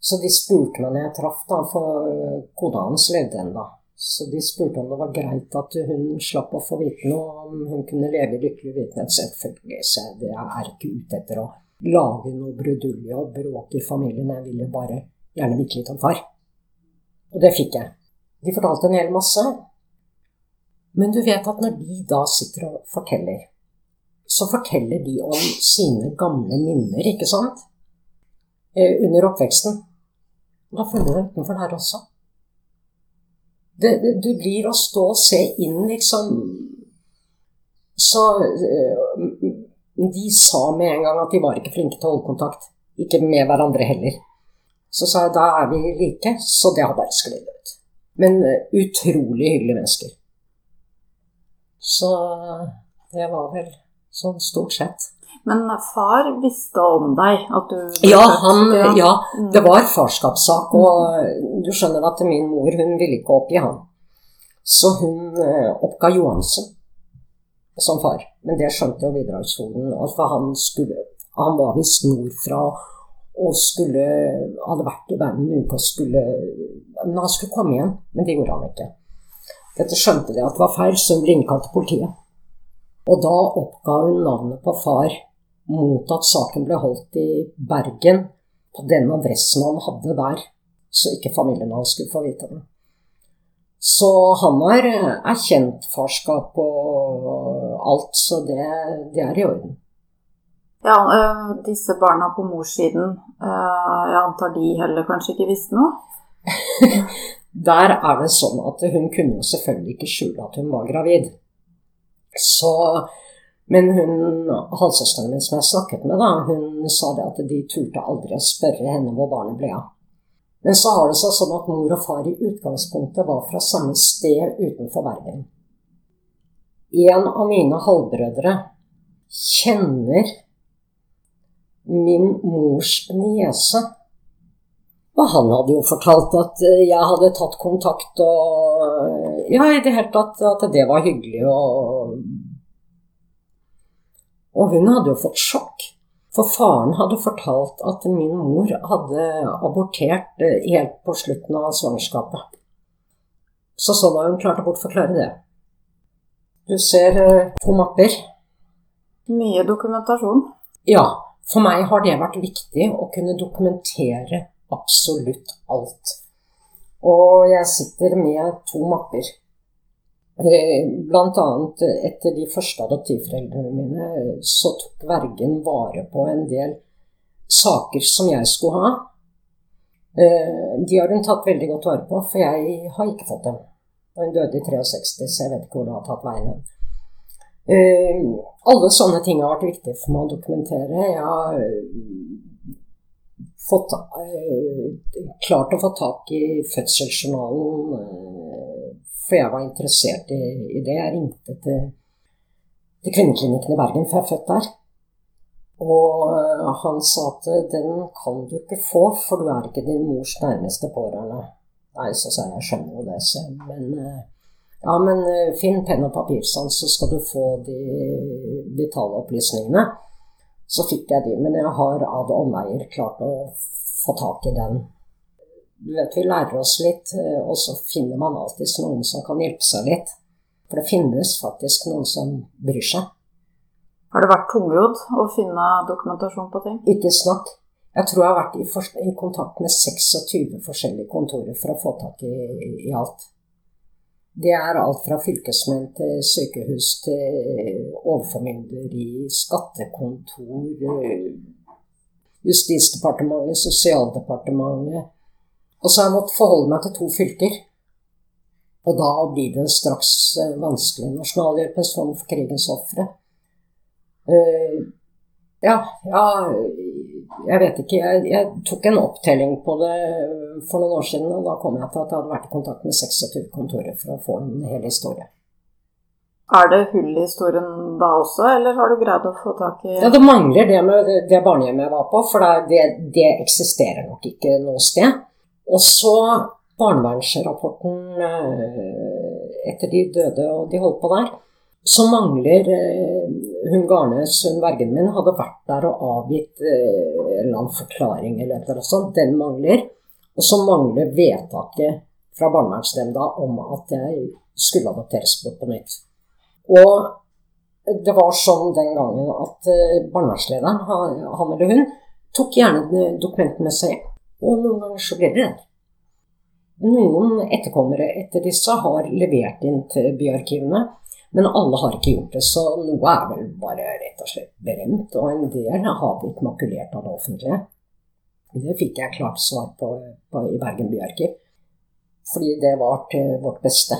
Så de spurte meg når jeg traff, da, for kona hans levde ennå. Så de spurte om det var greit at hun slapp å få vite noe, om hun kunne leve i lykkelig vitenhet. Selvfølgelig, så jeg er ikke ute etter å lage noe brudulje og bråk i familien. Jeg ville bare gjerne vite litt om far. Og det fikk jeg. De fortalte en hel masse. Men du vet at når de da sitter og forteller, så forteller de om sine gamle minner, ikke sant? Eh, under oppveksten. Da følger du utenfor der også. Det, det, du blir å stå og se inn, liksom Så øh, de sa med en gang at de var ikke flinke til å holde kontakt. Ikke med hverandre heller. Så sa jeg da er vi like, så det har bare sklidd ut. Men uh, utrolig hyggelige mennesker. Så det var vel sånn stort sett. Men far visste om deg? At du ja, han, ja, mm. det var farskapssak. Og du skjønner at min mor hun ville ikke oppgi han. Så hun uh, oppga Johansen som far. Men det skjønte jo bidragshoden. For han, skulle, han var visst nordfra og skulle, hadde vært i verden en uke og skulle Men han skulle komme igjen, men det gjorde han ikke. Dette skjønte de at det var feil, så hun ble innkalt til politiet. Og da oppga hun navnet på far mot at saken ble holdt i Bergen, på den adressen han hadde der, så ikke familien hans skulle få vite det. Så han har erkjent farskap og alt, så det, det er i orden. Ja, øh, disse barna på morssiden, øh, jeg antar de heller kanskje ikke visste noe? Der er det sånn at hun kunne jo selvfølgelig ikke skjule at hun var gravid. Så, men hun, halvsøsteren min som jeg snakket med, da, hun sa det at de turte aldri å spørre henne hvor barnet ble av. Men så har det seg sånn at mor og far i utgangspunktet var fra samme sted utenfor Bergen. En av mine halvbrødre kjenner min mors niese. Og han hadde jo fortalt at eh, jeg hadde tatt kontakt og Ja, i det hele tatt at det var hyggelig og Og hun hadde jo fått sjokk. For faren hadde fortalt at min mor hadde abortert eh, helt på slutten av svangerskapet. Så sånn har hun klart å bortforklare det. Du ser eh, to mapper. Mye dokumentasjon. Ja. For meg har det vært viktig å kunne dokumentere absolutt alt. Og jeg sitter med to mapper. Eh, blant annet etter de første adoptivforeldrene mine så tok vergen vare på en del saker som jeg skulle ha. Eh, de har hun tatt veldig godt vare på, for jeg har ikke fått dem. Hun døde i 63, så jeg vet ikke hvor det har tatt veien. Eh, alle sånne ting har vært viktig for meg å dokumentere. Jeg har fått, klart å få tak i fødselsjournalen, for jeg var interessert i, i det. Jeg ringte til, til Kvinneklinikken i Bergen, for jeg er født der. Og han sa at den kan du ikke få, for du er ikke din mors nærmeste pårørende. Nei, så sa jeg jeg skjønner jo det, så, men ja, men finn penn og papir, sånn, så skal du få de vitale opplysningene. Så fikk jeg de, men jeg har ad omveier klart å få tak i den. Du vet, vi lærer oss litt, eh, og så finner man alltid noen som kan hjelpe seg litt. For det finnes faktisk noen som bryr seg. Har det vært tungrodd å finne dokumentasjon på ting? Ikke snakk. Jeg tror jeg har vært i, i kontakt med 26 forskjellige kontorer for å få tak i, i alt. Det er alt fra fylkesmenn til sykehus til overformynderi, skattekontor, Justisdepartementet, Sosialdepartementet. Og så har jeg måttet forholde meg til to fylker. Og da blir det straks eh, vanskelig. Nasjonalhjelpens fond for krigens ofre. Uh, ja, ja, jeg vet ikke. Jeg, jeg, tok en opptelling på det for noen år siden, og da kom jeg til at jeg hadde vært i kontakt med 26 kontorer for å få en hel historie. Er det hull i historien da også, eller har du greid å få tak i Ja, Det mangler det med det barnehjemmet jeg var på, for det, det eksisterer nok ikke noe sted. Og så barnevernsrapporten eh, etter de døde og de holdt på der så mangler eh, hun Garnes, hun vergen min, hadde vært der og avgitt eh, en eller annen forklaring eller noe sånt. Den mangler. Og så mangler vedtaket fra barnevernsnemnda om at jeg skulle adopteres bort på nytt. Og det var sånn den gangen at barnevernslederen, han eller hun, tok gjerne dokumentene med seg. Og noen ganger så blir det det. Noen etterkommere etter disse har levert inn til byarkivene men alle har ikke gjort det, så noe er vel bare rett og slett brent. Og en del har blitt makulert av det offentlige. Det fikk jeg klart svar på, på i Bergen byarkiv. Fordi det var til vårt beste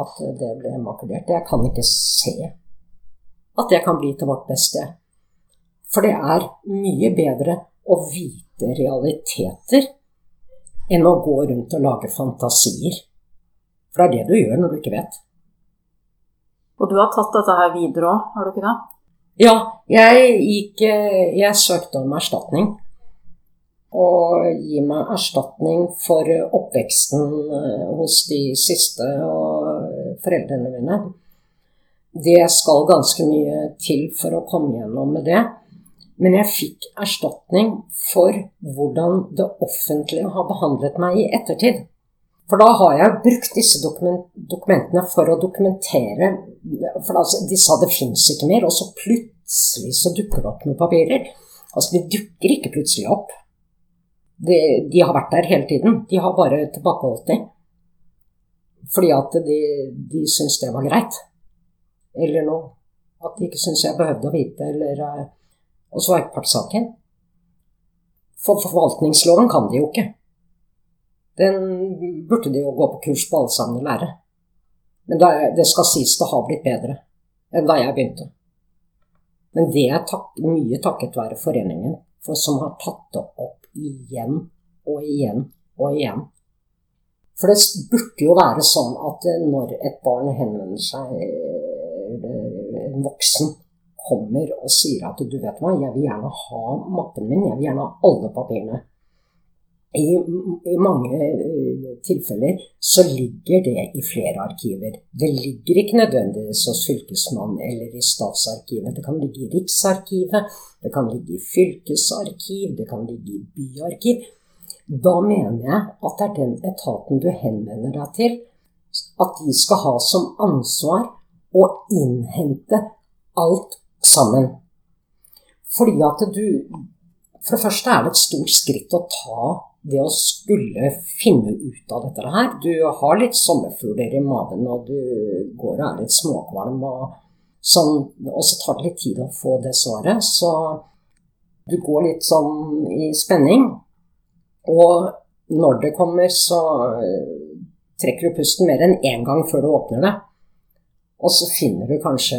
at det ble makulert. Jeg kan ikke se at det kan bli til vårt beste. For det er mye bedre å vite realiteter enn å gå rundt og lage fantasier. For det er det du gjør når du ikke vet. Og du har tatt dette her videre òg, har du ikke det? Ja, jeg gikk Jeg søkte om erstatning. Og gi meg erstatning for oppveksten eh, hos de siste og foreldrene mine. Det skal ganske mye til for å komme gjennom med det. Men jeg fikk erstatning for hvordan det offentlige har behandlet meg i ettertid. For da har jeg brukt disse dokument dokumentene for å dokumentere For de sa det fins ikke mer, og så plutselig så dukker det opp noen papirer. Altså, de dukker ikke plutselig opp. De, de har vært der hele tiden. De har bare tilbakeholdt dem. Fordi at de, de syns det var greit. Eller noe. At de ikke syns jeg behøvde å vite, eller eh, Og så var partssaken. For forvaltningsloven kan de jo ikke. Den burde de jo gå på kurs på alle sammen og lære. Men det skal sies det har blitt bedre enn da jeg begynte. Men det er tak mye takket være foreningen, for som har tatt det opp igjen og igjen og igjen. For det burde jo være sånn at når et barn henvender seg, en voksen kommer og sier at du vet hva, jeg vil gjerne ha mappen min, jeg vil gjerne ha alle papirene. I, I, mange uh, tilfeller så ligger det i flere arkiver. Det ligger ikke nødvendigvis hos Fylkesmannen eller i Statsarkivet. Det kan ligge i Riksarkivet, det kan ligge i fylkesarkiv, det kan ligge i byarkiv. Da mener jeg at det er den etaten du henvender deg til, at de skal ha som ansvar å innhente alt sammen. Fordi at du For det første er det et stort skritt å ta det å skulle finne ut av dette her Du har litt sommerfugler i magen, og du går og er litt småkvalm, og, sånn, og så tar det litt tid å få det svaret. Så du går litt sånn i spenning. Og når det kommer, så trekker du pusten mer enn én gang før du åpner det. Og så finner du kanskje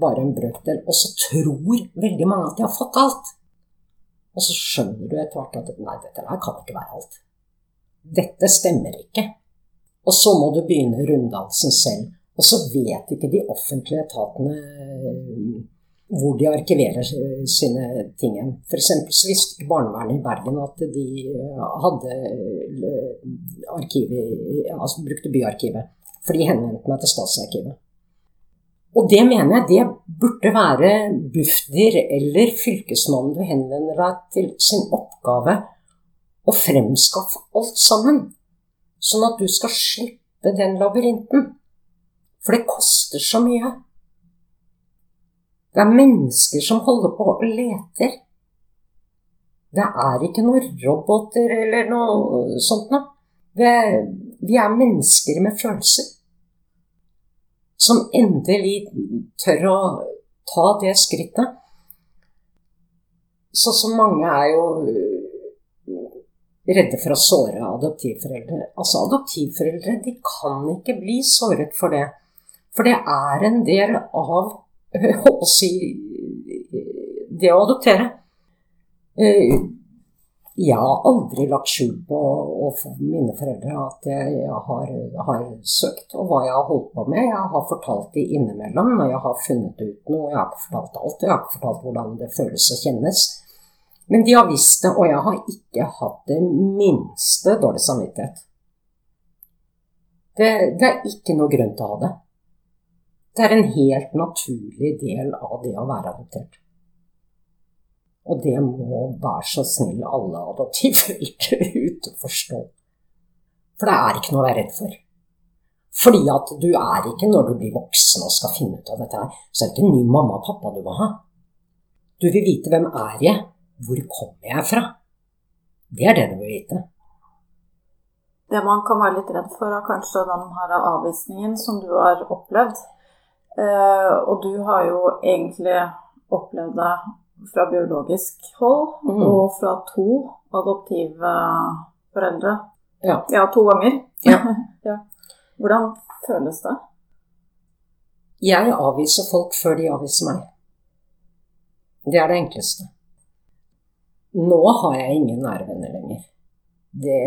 bare en brøkdel, og så tror veldig mange at de har fått alt. Og så skjønner du etter hvert at nei, dette her kan ikke være alt. Dette stemmer ikke. Og så må du begynne runddansen selv. Og så vet ikke de offentlige etatene eh, hvor de arkiverer sine ting. F.eks. så visste ikke barnevernet i Bergen at de eh, hadde eh, arkivet, altså brukte byarkivet. For de henvendte meg til Statsarkivet. Og det mener jeg det burde være Bufdir eller Fylkesmannen du henvender deg til sin oppgave å fremskaffe alt sammen. Sånn at du skal slippe den labyrinten. For det koster så mye. Det er mennesker som holder på og leter. Det er ikke noen roboter eller noe sånt noe. Vi er mennesker med følelser som endelig tør å ta det skrittet. Så så mange er jo øh, redde for å såre adoptivforeldre. Altså Adoptivforeldre de kan ikke bli såret for det. For det er en del av å si, det å adoptere. Jeg har aldri lagt skjul på overfor mine foreldre at jeg har, har, søkt, og hva jeg har holdt på med. Jeg har fortalt det innimellom når jeg har funnet ut noe. Jeg har ikke fortalt alt, jeg har ikke fortalt hvordan det føles og kjennes. Men de har visst det, og jeg har ikke hatt det minste dårlig samvittighet. Det, det er ikke noe grunn til å ha det. Det er en helt naturlig del av det å være adoptert. Og det må være så snill alle adoptivforeldre ute forstå. For det er ikke noe å være redd for. Fordi at du er ikke, når du blir voksen og skal finne ut av dette her, så er det ikke en ny mamma og pappa du må ha. Du vil vite hvem er jeg, hvor kommer jeg fra? Det er det du vil vite. Det man kan være litt redd for, er kanskje den her avvisningen som du har opplevd. Eh, og du har jo egentlig opplevd det fra biologisk hold mm. og fra to adoptive foreldre. Ja, ja to ganger. Ja. ja. Hvordan føles det? Jeg avviser folk før de avviser meg. Det er det enkleste. Nå har jeg ingen nære venner lenger. Det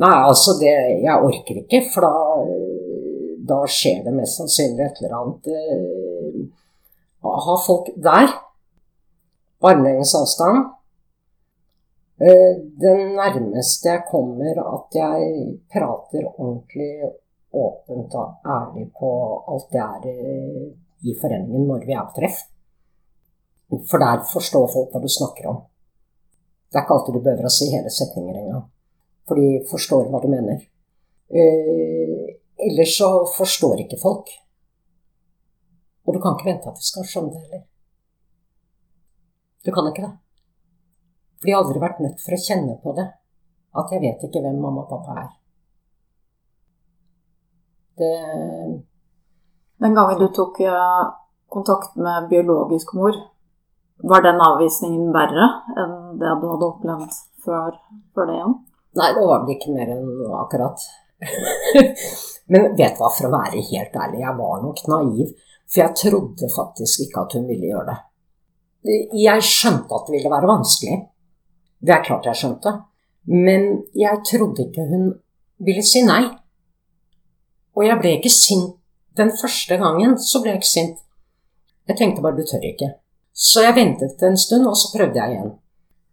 Nei, altså, det Jeg orker ikke, for da, da skjer det mest sannsynlig et eller annet. Å ha folk der armlengdes avstand. Eh, det nærmeste jeg kommer at jeg prater ordentlig åpent og ærlig på alt det er eh, i foreningen når vi er på treff. For der forstår folk hva du snakker om. Det er ikke alltid du behøver å si hele setninger engang. For de forstår hva du mener. Eh, ellers så forstår ikke folk. Og du kan ikke vente at de skal skjønne det heller. Du kan ikke det. For de har aldri vært nødt for å kjenne på det. At jeg vet ikke hvem mamma og pappa er. Det Den gangen du tok kontakt med biologisk mor, var den avvisningen verre enn det du hadde opplevd før, før det igjen? Nei, det var vel ikke mer enn akkurat. Men vet du hva, for å være helt ærlig, jeg var nok naiv. For jeg trodde faktisk ikke at hun ville gjøre det. Jeg skjønte at det ville være vanskelig. Det er klart jeg skjønte. Men jeg trodde ikke hun ville si nei. Og jeg ble ikke sint den første gangen. Så ble jeg ikke sint. Jeg tenkte bare du tør ikke. Så jeg ventet en stund, og så prøvde jeg igjen.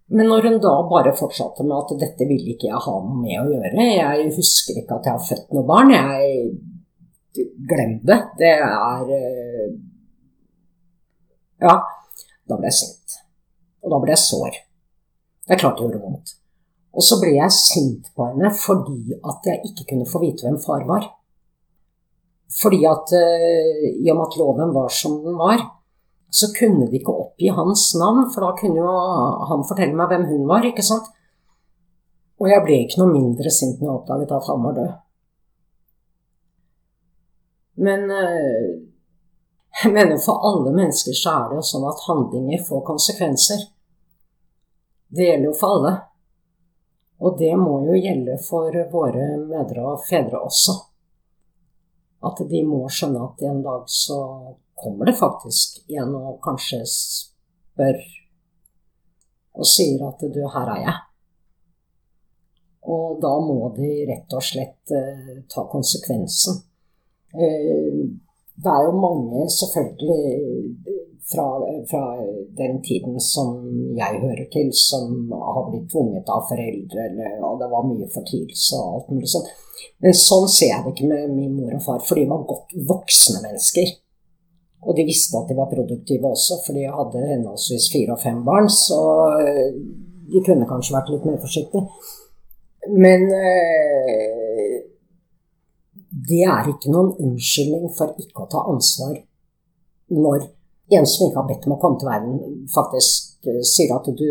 Men når hun da bare fortsatte med at dette ville ikke jeg ha noe med å gjøre Jeg husker ikke at jeg har født noe barn. Jeg Glem det. Det er eh, Ja. Da ble jeg sint. Og da ble jeg sår. Det er klart det gjorde vondt. Og så ble jeg sint på henne fordi at jeg ikke kunne få vite hvem far var. Fordi at uh, i og med at loven var som den var, så kunne de ikke oppgi hans navn, for da kunne jo han fortelle meg hvem hun var, ikke sant? Og jeg ble ikke noe mindre sint når jeg oppdaget at han var død. Men eh, jeg mener for alle mennesker så er det jo sånn at handlinger får konsekvenser. Det gjelder jo for alle. Og det må jo gjelde for våre mødre og fedre også. At de må skjønne at en dag så kommer det faktisk en og kanskje spør og sier at du, her er jeg. Og da må de rett og slett eh, ta konsekvensen. Eh, det er jo mange, selvfølgelig, fra, fra, den tiden som jeg hører til, som har blitt tvunget av foreldre, eller, og det var mye fortvilelse og alt mulig sånt. Men sånn ser jeg det ikke med min mor og far, for de var godt voksne mennesker. Og de visste at de var produktive også, for de hadde henholdsvis fire og fem barn. Så eh, de kunne kanskje vært litt mer forsiktige. Men eh, det er ikke noen unnskyldning for ikke å ta ansvar når en som ikke har bedt om å komme til verden, faktisk eh, sier at du,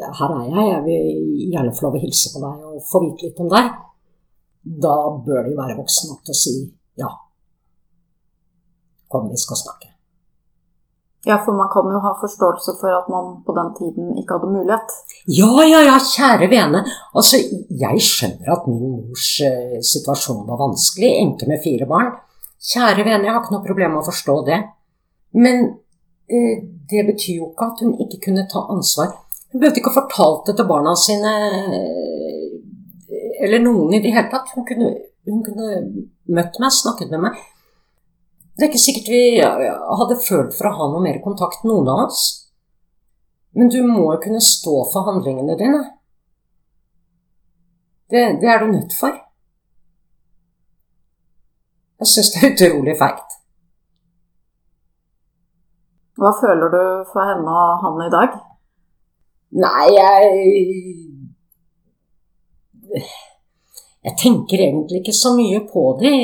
her er jeg, jeg vil gjerne få lov å hilse på deg og få vite litt om deg. Da bør de være voksne nok til å si ja, Kom, vi skal snakke. Ja, for man kan jo ha forståelse for at man på den tiden ikke hadde mulighet. Ja, ja, ja, kjære vene. Altså, jeg skjønner at min mors uh, situasjon var vanskelig, enke med fire barn. Kjære vene, jeg har ikke noe problem med å forstå det. Men uh, det betyr jo ikke at hun ikke kunne ta ansvar. Hun behøvde ikke å fortalt det til barna sine, uh, eller noen i det hele tatt. Hun kunne, hun kunne møtt meg, snakket med meg. Det er ikke sikkert vi hadde følt for å ha noe mer kontakt, noen av oss. Men du må jo kunne stå for handlingene dine. Det, det er du nødt for. Jeg syns det er utrolig feigt. Hva føler du for henne og han i dag? Nei, jeg Jeg tenker egentlig ikke så mye på det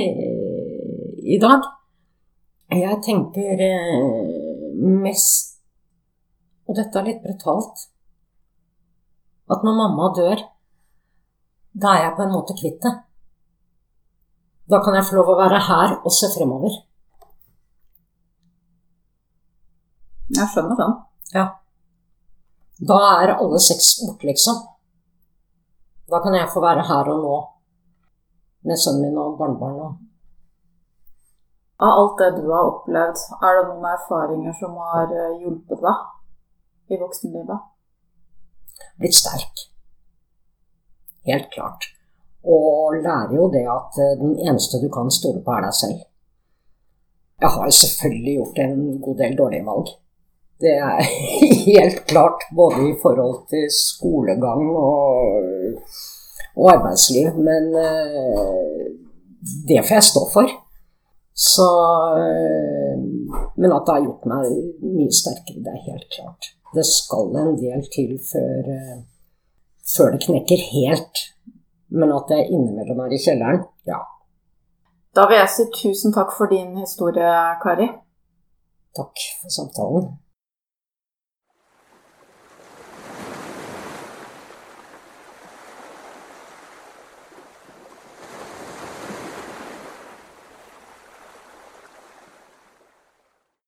i dag. Jeg tenker eh, mest Og dette er litt brutalt At når mamma dør, da er jeg på en måte kvitt det. Da kan jeg få lov å være her og se fremover. Jeg skjønner den. Ja. Da er alle seks borte, liksom. Da kan jeg få være her og nå med sønnen min og barnebarnet. Av alt det du har opplevd, er det noen erfaringer som har eh, hjulpet deg i voksenlivet? Blitt sterk. Helt klart. Og lærer jo det at eh, den eneste du kan stole på, er deg selv. Jeg har selvfølgelig gjort en god del dårlige valg. Det er helt klart, både i forhold til skolegang og, og arbeidsliv. Men eh, det får jeg stå for. Så eh, Men at det har gjort meg mye sterkere, det er helt klart. Det skal en del til før, eh, før det knekker helt. Men at det innimellom er i kjelleren, ja. Da vil jeg si tusen takk for din historie, Kari. Takk for samtalen.